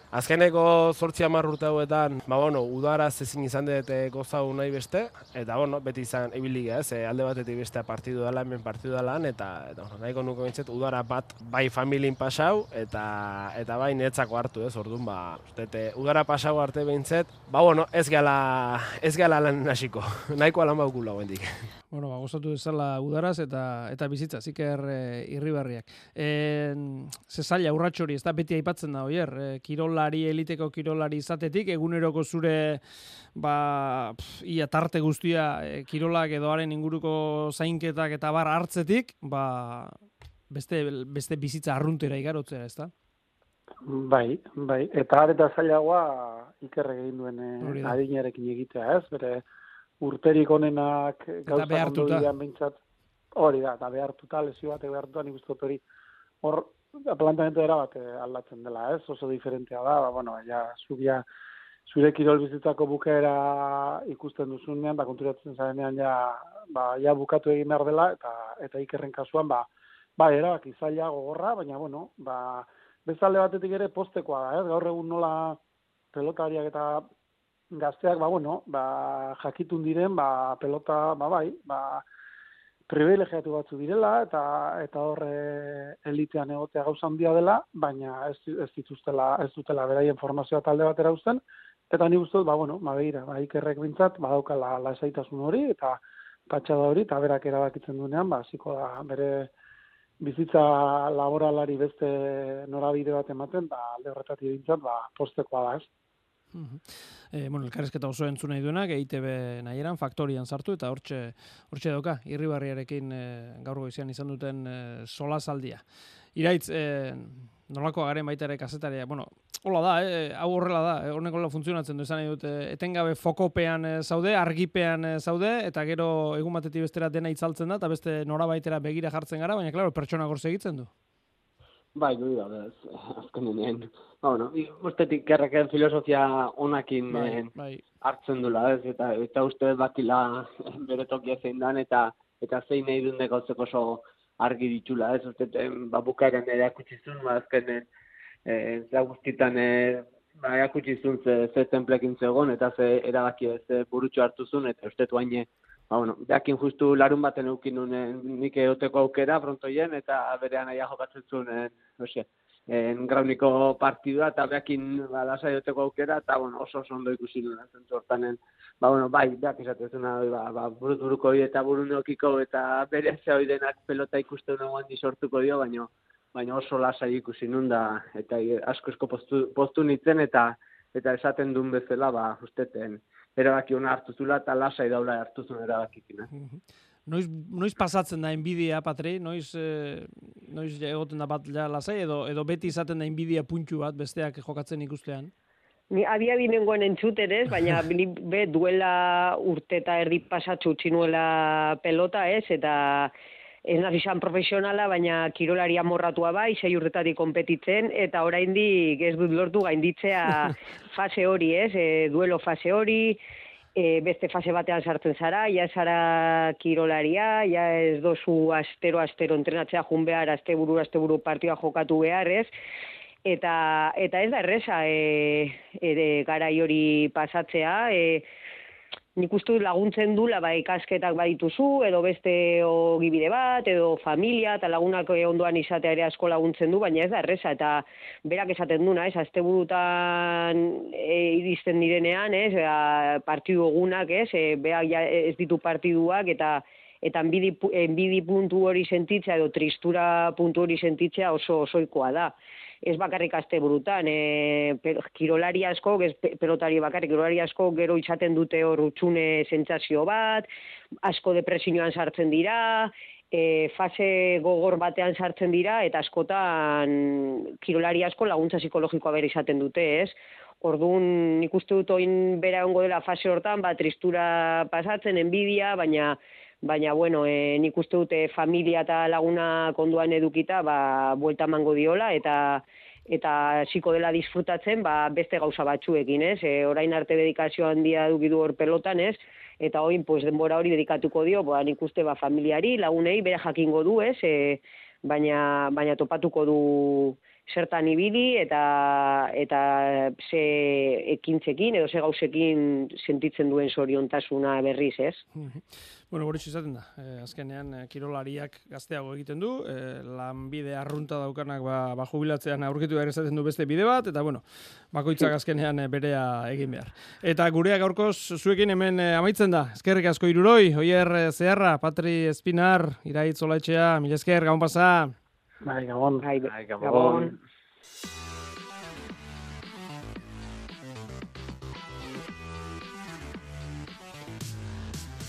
Azkeneko zortzi hamar urte hauetan, ba, bueno, udaraz ezin izan dut gozau nahi beste, eta bueno, beti izan ibiliga, ez, eh, alde batetik bestea partidu dela, hemen partidu dela, eta, eta bueno, nahiko nuko bintzet, udara bat bai familin pasau, eta eta bai netzako hartu, ez, orduan, ba, ustete, udara pasau arte behintzet, ba, bueno, ez gala, ez gala lan hasiko, nahiko alan baukula guendik. Bueno, ba, gozatu dezala udaraz eta eta bizitza, ziker e, irribarriak. E, ze zaila urratxori, ez da beti aipatzen da, oier, e, kirolari, eliteko kirolari izatetik, eguneroko zure ba, pf, ia tarte guztia e, kirolak edoaren inguruko zainketak eta bar hartzetik, ba, beste, beste bizitza arruntera igarotzea, ez da? Bai, bai, eta areta zailagoa ikerre egin duen eh, adinarekin egitea, ez? Bere urterik onenak gauza behartuta. behintzat, hori da, eta behartuta, lesio batek behartuta, nik uste hori hor plantamentu era bat eh, aldatzen dela, ez? Oso diferentea da, ba, bueno, ja, zubia, zure kirol bizitzako bukaera ikusten duzunean, ba, konturatzen zarenean ja, ba, ja bukatu egin behar dela, eta, eta ikerren kasuan, ba, ba, erabaki zaila gogorra, baina, bueno, ba, bezalde batetik ere postekoa da, ez? Gaur egun nola pelotariak eta gazteak, ba, bueno, ba, jakitun diren, ba, pelota, ba, bai, ba, privilegiatu batzu direla, eta eta hor e, elitean egotea gauza handia dela, baina ez, ez dituztela, ez dutela beraien formazioa talde batera uzten, eta ni dut, ba, bueno, ba, begira, ba, ikerrek bintzat, badaukala lasaitasun hori, eta patxada hori, eta berak erabakitzen duenean, ba, hasiko da bere bizitza laboralari beste norabide bat ematen, ba, alde horretatik bintzat, ba, postekoa da, ez? E, bueno, elkarrezketa oso entzun nahi duenak, EITB nahieran, faktorian sartu, eta hortxe, hortxe dauka, irribarriarekin e, gaur goizian izan duten e, solasaldia. Iraitz, e, nolako garen baita ere kazetaria, bueno, hola da, e, hau horrela da, horrek hola funtzionatzen du, esan nahi dut, etengabe fokopean e, zaude, argipean e, zaude, eta gero egun batetik bestera dena itzaltzen da, eta beste norabaitera begira jartzen gara, baina, klaro, pertsona gorze egiten du. Bai, hori da, ez, azkenean, ba, bueno, ustetik gerreken filosofia onakin Bai, eh, bai. hartzen dula, ez, eta, eta uste dut bakila bere tokia zein dan, eta, eta zein nahi duen gautzeko oso argi ditula, ez, uste dut, ba, bukaeran ere akutsizun, ba, azkenen, eh, za guztitan, eh, ba, akutsizun ze, ze zegoen, eta ze erabaki ze burutxo hartu zuen, eta uste dut baine, ba, bueno, jakin justu larun baten eukin nunen nik egoteko aukera frontoien, eta berean aia jokatzen zuen, oxe, en grauniko partidua, eta beakin ba, lasai egoteko aukera, eta bueno, oso oso ondo ikusi nuen zentzu hortanen, ba, bueno, bai, beak izatezuna, ba, ba, burut buruko eta buru neokiko, eta bere ze hori denak pelota ikusten nagoen sortuko dio, baina baina oso lasai ikusi nun da, eta asko esko postu, postu nitzen, eta eta esaten duen bezala, ba, usteten, erabaki hona hartu zula, eta lasai daula hartu zuen erabakikin. Eh? Noiz, noiz pasatzen da enbidia, Patri? Noiz, eh, noiz egoten da bat ja lasai, edo, edo beti izaten da enbidia puntu bat besteak jokatzen ikustean? Ni abia binengoen entzuten ez, baina ni be duela urte eta erdi pasatxu utzi nuela pelota ez, eta ez nazi izan profesionala, baina kirolari amorratua bai, sei urtetatik konpetitzen, eta oraindik ez dut lortu gainditzea fase hori ez, e, duelo fase hori, e, beste fase batean sartzen zara, ja zara kirolaria, ja ez dozu astero-astero entrenatzea jun behar, asteburu asteburu partioa jokatu behar, ez? Eta, eta ez da erresa e, ere garai hori pasatzea, e, nik uste laguntzen dula ba, ikasketak badituzu, edo beste ogibide bat, edo familia, eta lagunak ondoan izatea ere asko laguntzen du, baina ez da erresa, eta berak esaten duna, ez, asteburutan e, iristen direnean, ez, ea, partidu egunak, ez, e, beak ja ez ditu partiduak, eta eta enbidi, enbidi puntu hori sentitzea edo tristura puntu hori sentitzea oso osoikoa da. Ez bakarrik asteburutan, e, pero, kirolari asko, ez pe- pelotari bakarrik, kirolari asko gero izaten dute hor utxune sentsazio bat, asko depresioan sartzen dira, e, fase gogor batean sartzen dira, eta askotan kirolari asko laguntza psikologikoa bere izaten dute, ez? Orduan, nik uste dut oin bera ongo dela fase hortan, ba, tristura pasatzen, enbidia, baina baina bueno, e, nik uste dute familia eta laguna konduan edukita, ba, buelta emango diola, eta eta hasiko dela disfrutatzen, ba, beste gauza batzuekin, ez? E, orain arte dedikazio handia eduki du hor pelotan, ez? Eta oin, pues, denbora hori dedikatuko dio, ba, nik uste ba, familiari, lagunei, bere jakingo du, ez? E, baina, baina topatuko du zertan ibili eta eta ze ekintzekin edo ze gauzekin sentitzen duen soriontasuna berriz, ez? Bueno, hori izaten da. E, azkenean, e, kirolariak gazteago egiten du, e, lanbide arrunta daukanak ba, ba jubilatzean aurkitu behar ezaten du beste bide bat, eta bueno, bakoitzak azkenean berea egin behar. Eta gureak gaurkoz zuekin hemen amaitzen da. Ezkerrik asko iruroi, oier zeharra, Patri Espinar, iraitz olaetxea, mil esker, gabon pasa. Bai, gabon. Bai, gabon. gabon.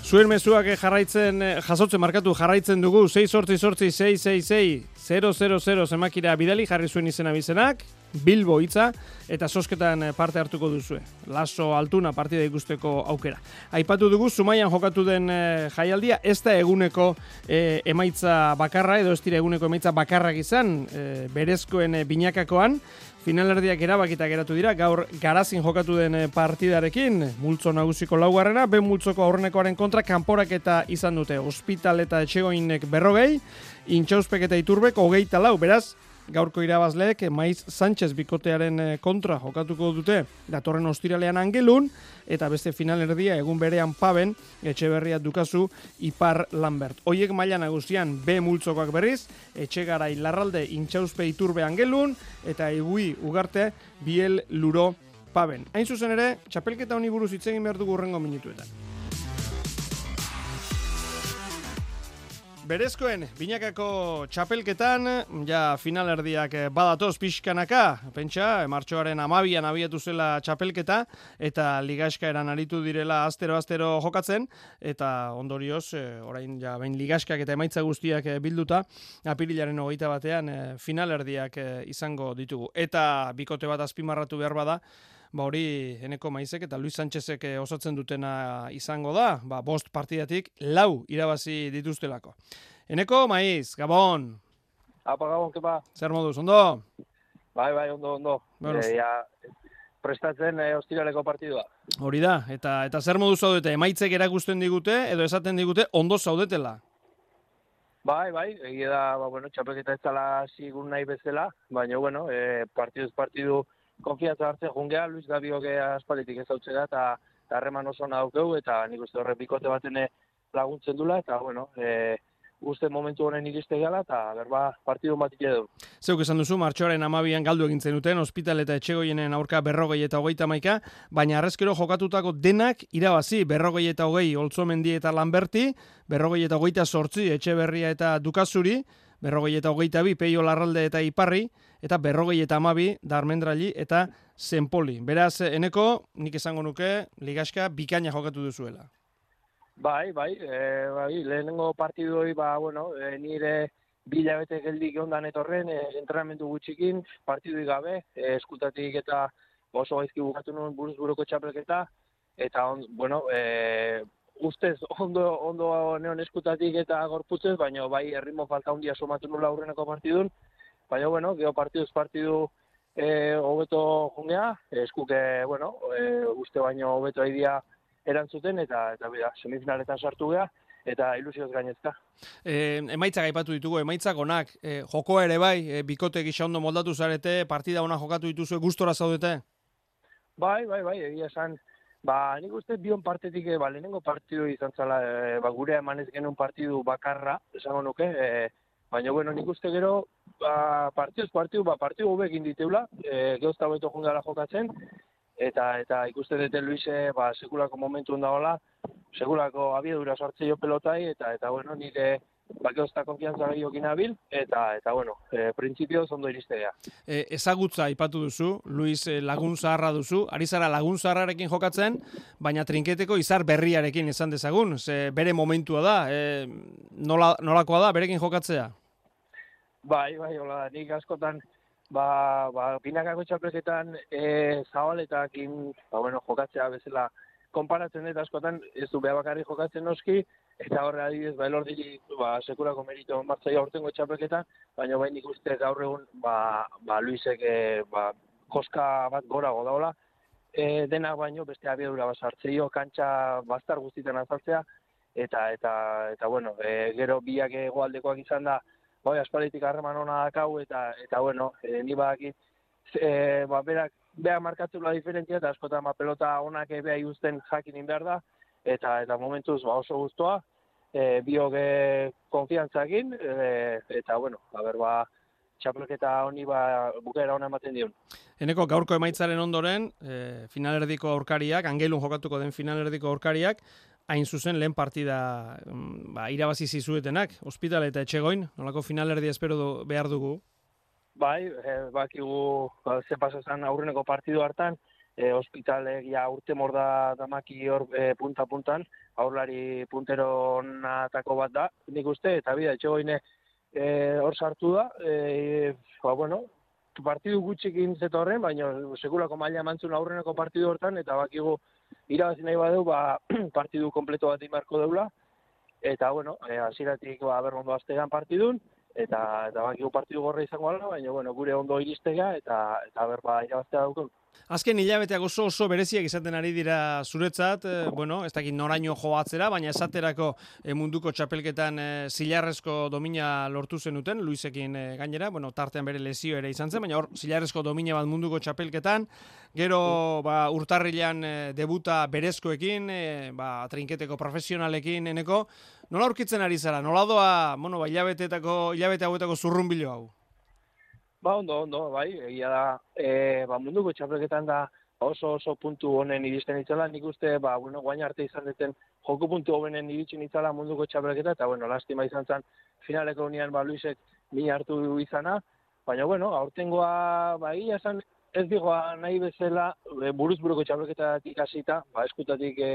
Zuen mezuak jarraitzen, jasotzen markatu jarraitzen dugu, 6 sortzi sortzi 666 000 zemakira bidali jarri zuen izena bizenak, Bilbo hitza eta sosketan parte hartuko duzue. Laso altuna partida ikusteko aukera. Aipatu dugu, Zumaian jokatu den jaialdia, ez da eguneko emaitza bakarra, edo ez dira eguneko emaitza bakarrak izan, e, berezkoen binakakoan, finalerdiak erabakita geratu dira, gaur garazin jokatu den partidarekin, multzo nagusiko laugarrena, ben multzoko aurrenekoaren kontra, kanporak eta izan dute, hospital eta etxegoinek berrogei, intxauspek eta iturbek hogeita lau, beraz, gaurko irabazleek Maiz Sánchez bikotearen kontra jokatuko dute datorren ostiralean angelun eta beste finalerdia egun berean paben etxeberria dukazu Ipar Lambert. Hoiek maila nagusian B multzokoak berriz, etxegarai larralde intxauspe iturbe angelun eta egui ugarte biel luro paben. Hain zuzen ere, txapelketa honi buruz hitz egin behar dugu urrengo minutuetan. Berezkoen, binakako txapelketan, ja finalerdiak badatoz pixkanaka, pentsa, martxoaren amabian abiatu zela txapelketa, eta ligaska eran aritu direla astero-astero jokatzen, eta ondorioz, orain ja, bain ligaskak eta emaitza guztiak bilduta, apirilaren hogeita batean finalerdiak izango ditugu. Eta bikote bat azpimarratu behar bada, ba hori Eneko Maizek eta Luis Sánchezek osatzen dutena izango da, ba bost partidatik lau irabazi dituztelako. Eneko Maiz, Gabon. Apa Gabon, kepa. Zer moduz, ondo? Bai, bai, ondo, ondo. Bueno, e, ja, prestatzen e, ostiraleko partidua. Hori da, eta eta zer moduz zaudete, emaitzek erakusten digute, edo esaten digute, ondo zaudetela? Bai, bai, egia da, ba, bueno, txapelketa ez dela zigun nahi bezala, baina, bueno, e, partiduz partidu konfiantza hartzen jungea, Luis Gabiok aspalitik ez hau eta harreman oso naukeu, eta nik uste horre bikote baten laguntzen dula, eta, bueno, e, uste momentu honen iriste gala, eta berba partidu bat edu. Zeuk esan duzu, martxoaren amabian galdu egintzen duten, ospital eta etxegoienen aurka berrogei eta hogeita maika, baina arrezkero jokatutako denak irabazi, berrogei eta hogei oltzomendi eta lanberti, berrogei eta hogeita sortzi etxe berria eta dukazuri, berrogei eta hogeita bi peio larralde eta iparri, eta berrogei eta amabi darmendrali eta zenpoli. Beraz, eneko, nik esango nuke, ligaska bikaina jokatu duzuela. Bai, bai, e, bai, lehenengo partidu hori, ba, bueno, e, nire bila bete geldik ondan etorren, e, entrenamendu gutxikin, partidu gabe, e, eskutatik eta oso gaizki bukatu nuen buruz buruko txapelketa, eta, on, bueno, e, ustez ondo ondo neon eskutatik eta gorputzez, baina bai erritmo falta handia somatu nula aurreneko partidun, baina bueno, geho partiduz partidu eh hobeto jungea, eskuke, bueno, e, uste baino hobeto aidia erantzuten eta eta bera, semifinaletan sartu gea eta ilusioz gainezka. E, emaitzak aipatu ditugu, emaitzak onak, e, joko ere bai, e, bikote gisa ondo moldatu zarete, partida ona jokatu dituzu, gustora zaudete? Bai, bai, bai, egia esan, Ba, nik uste bion partetik, ba, lehenengo partidu izan zala, e, ba, gure emanez genuen partidu bakarra, esango nuke, e, baina, bueno, nik uste gero, ba, partiduz partidu, ba, partidu hobek inditeula, e, geozta beto jungara jokatzen, eta eta ikusten dute Luise, ba, sekulako momentu dagoela, sekulako abiedura sartze jo pelotai, eta, eta bueno, nire, ba, geozta konfiantza gehiokin abil, eta, eta bueno, e, printzipio zondo iristea. E, ezagutza aipatu duzu, Luis e, lagun zaharra duzu, ari zara lagun zaharrarekin jokatzen, baina trinketeko izar berriarekin izan dezagun, ze bere momentua da, e, nola, nolakoa da, berekin jokatzea? Bai, bai, hola, nik askotan, ba, ba, pinakako txapelketan e, zabaletakin, ba, bueno, jokatzea bezala, konparatzen dut askotan, ez du beha bakarri jokatzen noski, eta horre adibidez, ba, elor diri, ba, sekurako merito martzai aurtengo txapelketan, baina bain ikuste gaur egun, ba, ba, Luisek, e, ba, koska bat gora godaola, e, denak baino beste abiedura bat sartzeio, kantxa bastar guztietan azaltzea, eta, eta, eta, bueno, e, gero biak egoaldekoak izan da, bai, aspalitik harreman ona dakau, eta, eta bueno, e, ni badakit, e, ba, berak, berak markatzen la diferentzia, eta askotan ba, pelota onak beha ikusten jakin behar da, eta eta momentuz ba, oso guztua, e, biok e, konfiantzakin, e, eta bueno, ba, berba, txapelketa honi ba, bukera ona ematen dion. Eneko gaurko emaitzaren ondoren, e, finalerdiko aurkariak, angelun jokatuko den finalerdiko aurkariak, hain zuzen lehen partida mm, ba, irabazi zizuetenak, ospitale eta etxegoin, nolako finalerdi espero du, behar dugu? Bai, e, bakigu ba, ze pasazan aurreneko partidu hartan, e, ospitale ja urte morda damaki hor e, punta-puntan, aurlari puntero natako bat da, nik uste, eta bida, etxegoine e, hor sartu da, e, ba, bueno, partidu gutxikin zetorren, baina sekulako maila mantzun aurreneko partidu hortan, eta bakigu irabazi nahi badeu, ba, partidu kompleto bat imarko deula, eta, bueno, e, aziratik, ba, berrondo aztegan partidun, eta, eta bakigu partidu gorra izango ala, baina, bueno, gure ondo iristega, eta, eta berba irabaztea daukun. Azken hilabeteak oso oso bereziak izaten ari dira zuretzat, e, bueno, ez dakit noraino joatzera, baina esaterako e, munduko txapelketan e, zilarrezko domina lortu zenuten, Luisekin e, gainera, bueno, tartean bere lesio ere izan zen, baina hor zilarrezko domina bat munduko txapelketan, gero ba, urtarrilean e, debuta berezkoekin, e, ba, trinketeko profesionalekin eneko, nola aurkitzen ari zara, nola doa, bueno, ba, hilabeteetako, hilabete hauetako zurrun hau? Ba, ondo, ondo, bai, egia da, e, ba, munduko txapelketan da oso oso puntu honen iristen itzala, nik uste, ba, bueno, guain arte izan duten joko puntu honen iritsin itzala munduko txapelketa, eta, bueno, lastima izan zen finaleko unian, ba, Luisek mi hartu izana, baina, bueno, aurtengoa, ba, egia esan, ez digoa nahi bezala, e, buruz buruko txapelketatik hasita, ba, eskutatik e,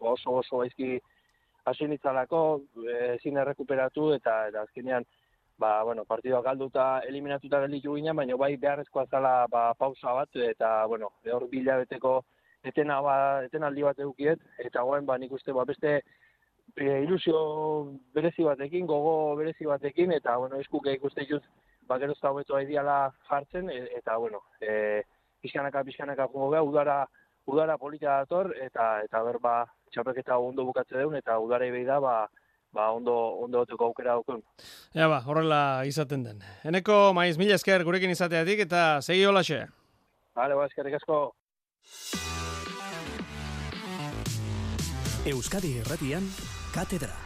oso oso baizki hasi nitzalako, e, ezin errekuperatu, eta, eta azkenean, ba, bueno, partidua galduta eliminatuta gelditu ginen, baina bai beharrezkoa zala ba, pausa bat, eta, bueno, hor bila beteko etena, ba, etenaldi bat edukiet, eta goen, ba, nik uste, ba, beste e, ilusio berezi batekin, gogo berezi batekin, eta, bueno, eskuke ikuste juz, ba, gerozta hobeto ideala jartzen, e, eta, bueno, e, pixkanaka, pixkanaka jungo beha, udara, udara polita dator, eta, eta ber, ba, txapeketa ondo bukatze deun, eta udara ibei da, ba, ba, ondo, ondo oteko aukera daukun. Ja, ba, horrela izaten den. Eneko, maiz, mila esker gurekin izateatik eta segi hola xe. Bale, ba, eskerrik asko. Euskadi Erratian, Katedra.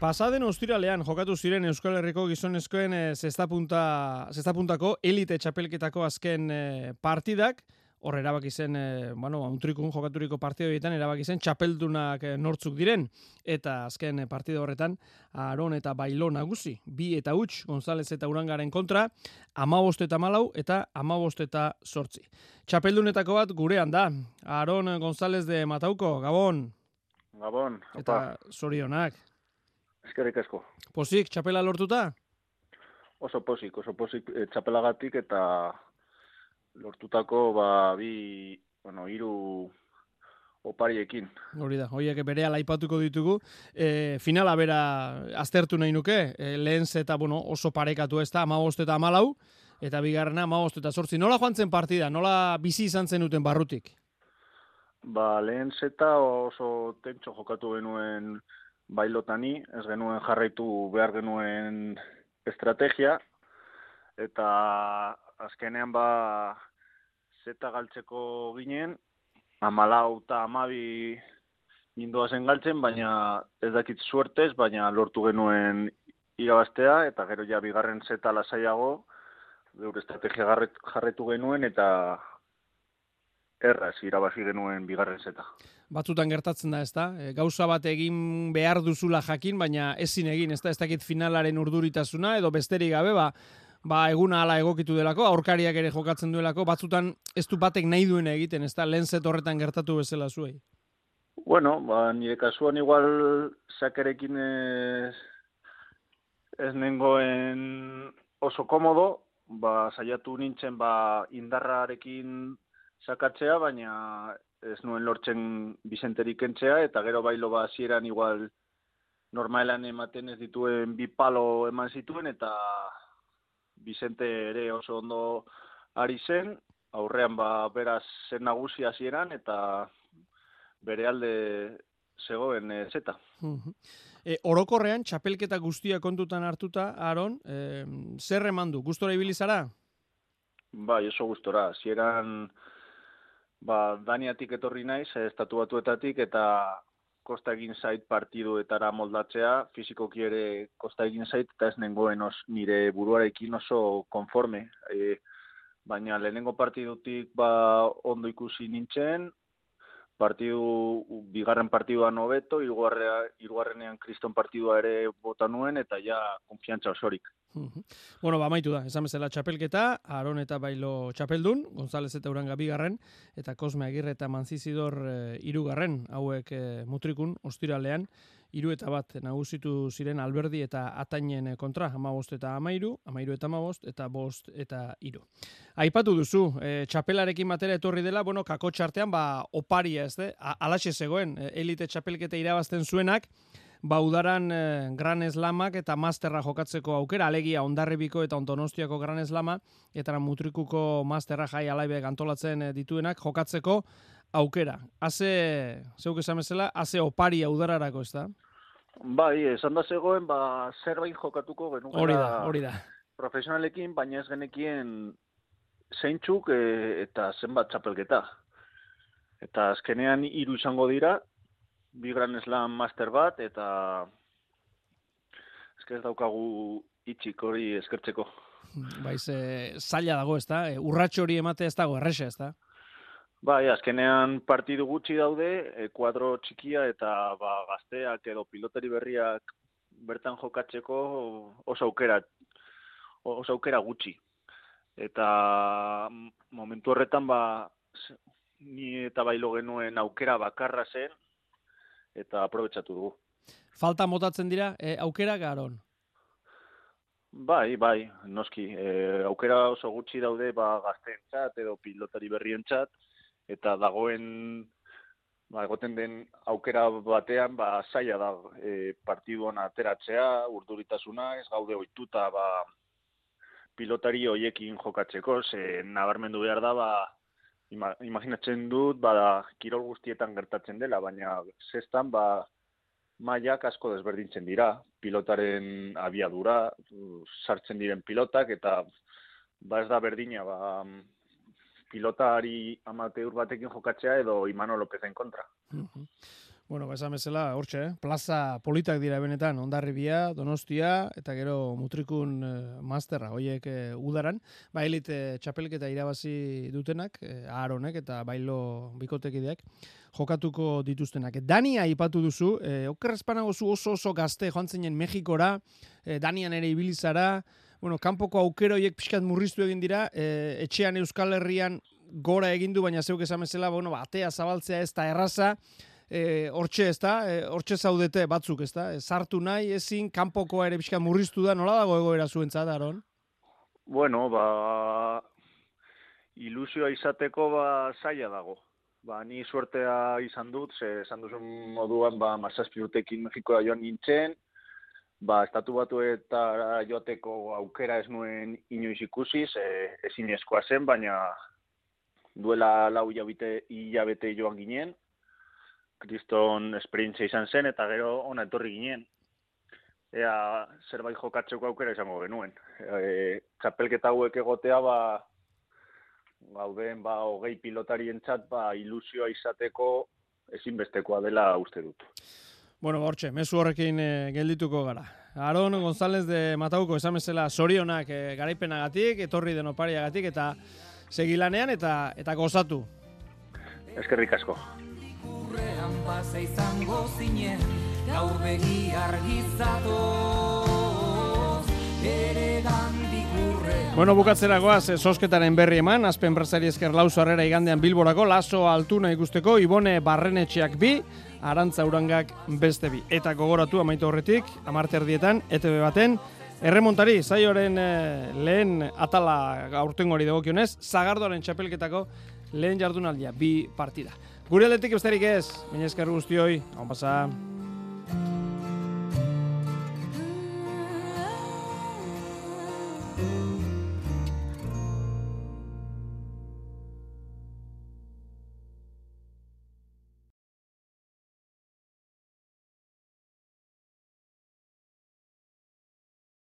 Pasaden ostiralean jokatu ziren Euskal Herriko gizonezkoen e, zestapuntako elite txapelketako azken e, partidak, hor erabaki zen, e, bueno, untrikun jokaturiko partido horietan erabaki zen txapeldunak e, nortzuk diren eta azken e, partido horretan Aron eta Bailo nagusi, bi eta huts González eta Urangaren kontra, amabost eta malau eta amabost eta sortzi. Txapeldunetako bat gurean da, Aron González de Matauko, Gabon. Gabon, opa. Eta zorionak. Eskerrik asko. Posik, txapela lortuta? Oso posik, oso posik txapelagatik eta lortutako ba bi bueno hiru opariekin. Hori da, hoiek bere aipatuko ditugu. E, finala bera aztertu nahi nuke, e, lehen eta bueno, oso parekatu ez da, 15 eta 14 eta bigarrena 15 eta 8. Nola joan zen partida? Nola bizi izan zenuten barrutik? Ba, lehen zeta oso tentxo jokatu genuen bailotani, ez genuen jarraitu behar genuen estrategia, eta azkenean ba zeta galtzeko ginen, amalau eta amabi nindua zen galtzen, baina ez dakit suertez, baina lortu genuen irabaztea, eta gero ja bigarren zeta lasaiago, geure estrategia jarretu genuen, eta erraz irabazi genuen bigarren zeta. Batzutan gertatzen da, ezta? E, gauza bat egin behar duzula jakin, baina ezin egin, ezta? Ez dakit finalaren urduritasuna, edo besterik gabe, ba, ba, eguna ala egokitu delako, aurkariak ere jokatzen duelako, batzutan ez du batek nahi duen egiten, ez da, lehen horretan gertatu bezala zuei. Bueno, ba, nire kasuan igual sakerekin ez, ez nengoen oso komodo, ba, saiatu nintzen ba, indarrarekin sakatzea, baina ez nuen lortzen bizenterik entzea, eta gero bailo ba, zieran igual normalan ematen ez dituen bi palo eman zituen, eta Vicente ere oso ondo ari zen, aurrean ba beraz zen nagusi hasieran eta bere alde zegoen e, zeta. E, orokorrean, txapelketa guztia kontutan hartuta, Aaron, e, zer eman du? Gustora ibili zara? Bai, oso gustora. Zieran, ba, Daniatik etorri naiz, eh, estatu batuetatik, eta kosta egin zait partiduetara moldatzea, fizikoki ere kosta egin zait, eta ez nengoen os, nire buruarekin oso konforme. E, baina lehenengo partidutik ba, ondo ikusi nintzen, partidu, bigarren partiduan hobeto, hirugarrenean kriston partidua ere bota nuen, eta ja konfiantza osorik. Bueno, ba, maitu da, esan bezala txapelketa, Aron eta Bailo txapeldun, González eta Uranga bigarren, eta Kosme Agirre eta Manzizidor e, irugarren, hauek e, mutrikun, ostiralean, iru eta bat nagusitu ziren alberdi eta atainen kontra, ama bost eta amairu, amairu eta ama bost, eta bost eta iru. Aipatu duzu, e, txapelarekin batera etorri dela, bueno, kako txartean, ba, oparia ez de, alaxe zegoen, elite txapelketa irabazten zuenak, baudaran eh, Gran Eslamak eta Masterra jokatzeko aukera, alegia ondarribiko eta ontonostiako Gran Eslama, eta mutrikuko Masterra jai alaibe gantolatzen eh, dituenak jokatzeko aukera. Haze, zeuk esan bezala, haze opari udararako, ez da? Bai, esan da zegoen, ba, zerbait jokatuko genukera hori da, hori da. profesionalekin, baina ez genekien zeintzuk e, eta zenbat txapelketa. Eta azkenean hiru izango dira, bi gran eslan master bat, eta ez daukagu itxik hori eskertzeko. Baiz, e, zaila dago, ez da? E, urratxo hori emate ez dago, errese, ez da? Bai, azkenean partidu gutxi daude, e, kuadro txikia eta ba, gazteak edo pilotari berriak bertan jokatzeko oso aukera, oso aukera gutxi. Eta momentu horretan ba, ni eta bailo genuen aukera bakarra zen, eta aprobetsatu dugu. Falta motatzen dira e, aukera garon? Bai, bai, noski. E, aukera oso gutxi daude ba, gazteentzat edo pilotari berrientzat eta dagoen ba, egoten den aukera batean ba, zaila da e, partiduan ateratzea, urduritasuna, ez gaude oituta ba, pilotari hoiekin jokatzeko, ze nabarmendu behar da ba, imaginatzen dut, bada, kirol guztietan gertatzen dela, baina zestan, ba, maiak asko desberdintzen dira, pilotaren abiadura, sartzen diren pilotak, eta ba ez da berdina, ba, pilotari amateur batekin jokatzea edo Imano Lopezen kontra. Bueno, ba, esan bezala, hortxe, eh? plaza politak dira benetan, ondarribia, donostia, eta gero mutrikun eh, masterra, hoiek eh, udaran, ba, elite txapelketa irabazi dutenak, eh, aaronek eta bailo bikotekideak, jokatuko dituztenak. Dania ipatu duzu, eh, okerrezpanago zu oso oso gazte joan zinen Mexikora, eh, Danian ere ibilizara, bueno, kanpoko aukeroiek pixkat murriztu egin dira, eh, etxean Euskal Herrian gora egin du, baina zeuk esan bezala, bueno, batea zabaltzea ez da erraza, e, hortxe ez da, e, hortxe zaudete batzuk ez da, e, sartu nahi ezin, kanpokoa ere pixka murriztu da, nola dago egoera zuentzat, Aron? Bueno, ba, ilusioa izateko ba, zaila dago. Ba, ni suertea izan dut, ze esan duzun moduan, ba, mazazpi urtekin Mexikoa joan nintzen, ba, estatu batu eta joateko aukera ez nuen inoiz ikusi, ze ezin eskoa zen, baina duela lau hilabete joan ginen, kriston esperientzia izan zen, eta gero ona etorri ginen. Ea, zerbait jokatzeko aukera izango genuen. E, txapelketa hauek egotea, ba, gauden, ba, hogei pilotarien txat, ba, ilusioa izateko ezinbestekoa dela uste dut. Bueno, bortxe, mesu horrekin e, geldituko gara. Aron González de Matauko esamezela sorionak e, garaipenagatik, etorri denopariagatik, eta segilanean eta eta gozatu. Eskerrik asko pase izango zinen gaur begi argizatu ere Bueno, bukatzera goaz, sosketaren berri eman, azpen enpresari esker lauzo harrera igandean bilborako, laso altuna ikusteko, ibone barrenetxeak bi, arantza urangak beste bi. Eta gogoratu amaitu horretik, amarte erdietan, ETV baten, erremontari, zaioren eh, lehen atala gaurten hori dagokionez, zagardoaren txapelketako lehen jardunaldia, bi partida. Gure aldetik besterik ez, baina eskerru guztioi, hau pasa.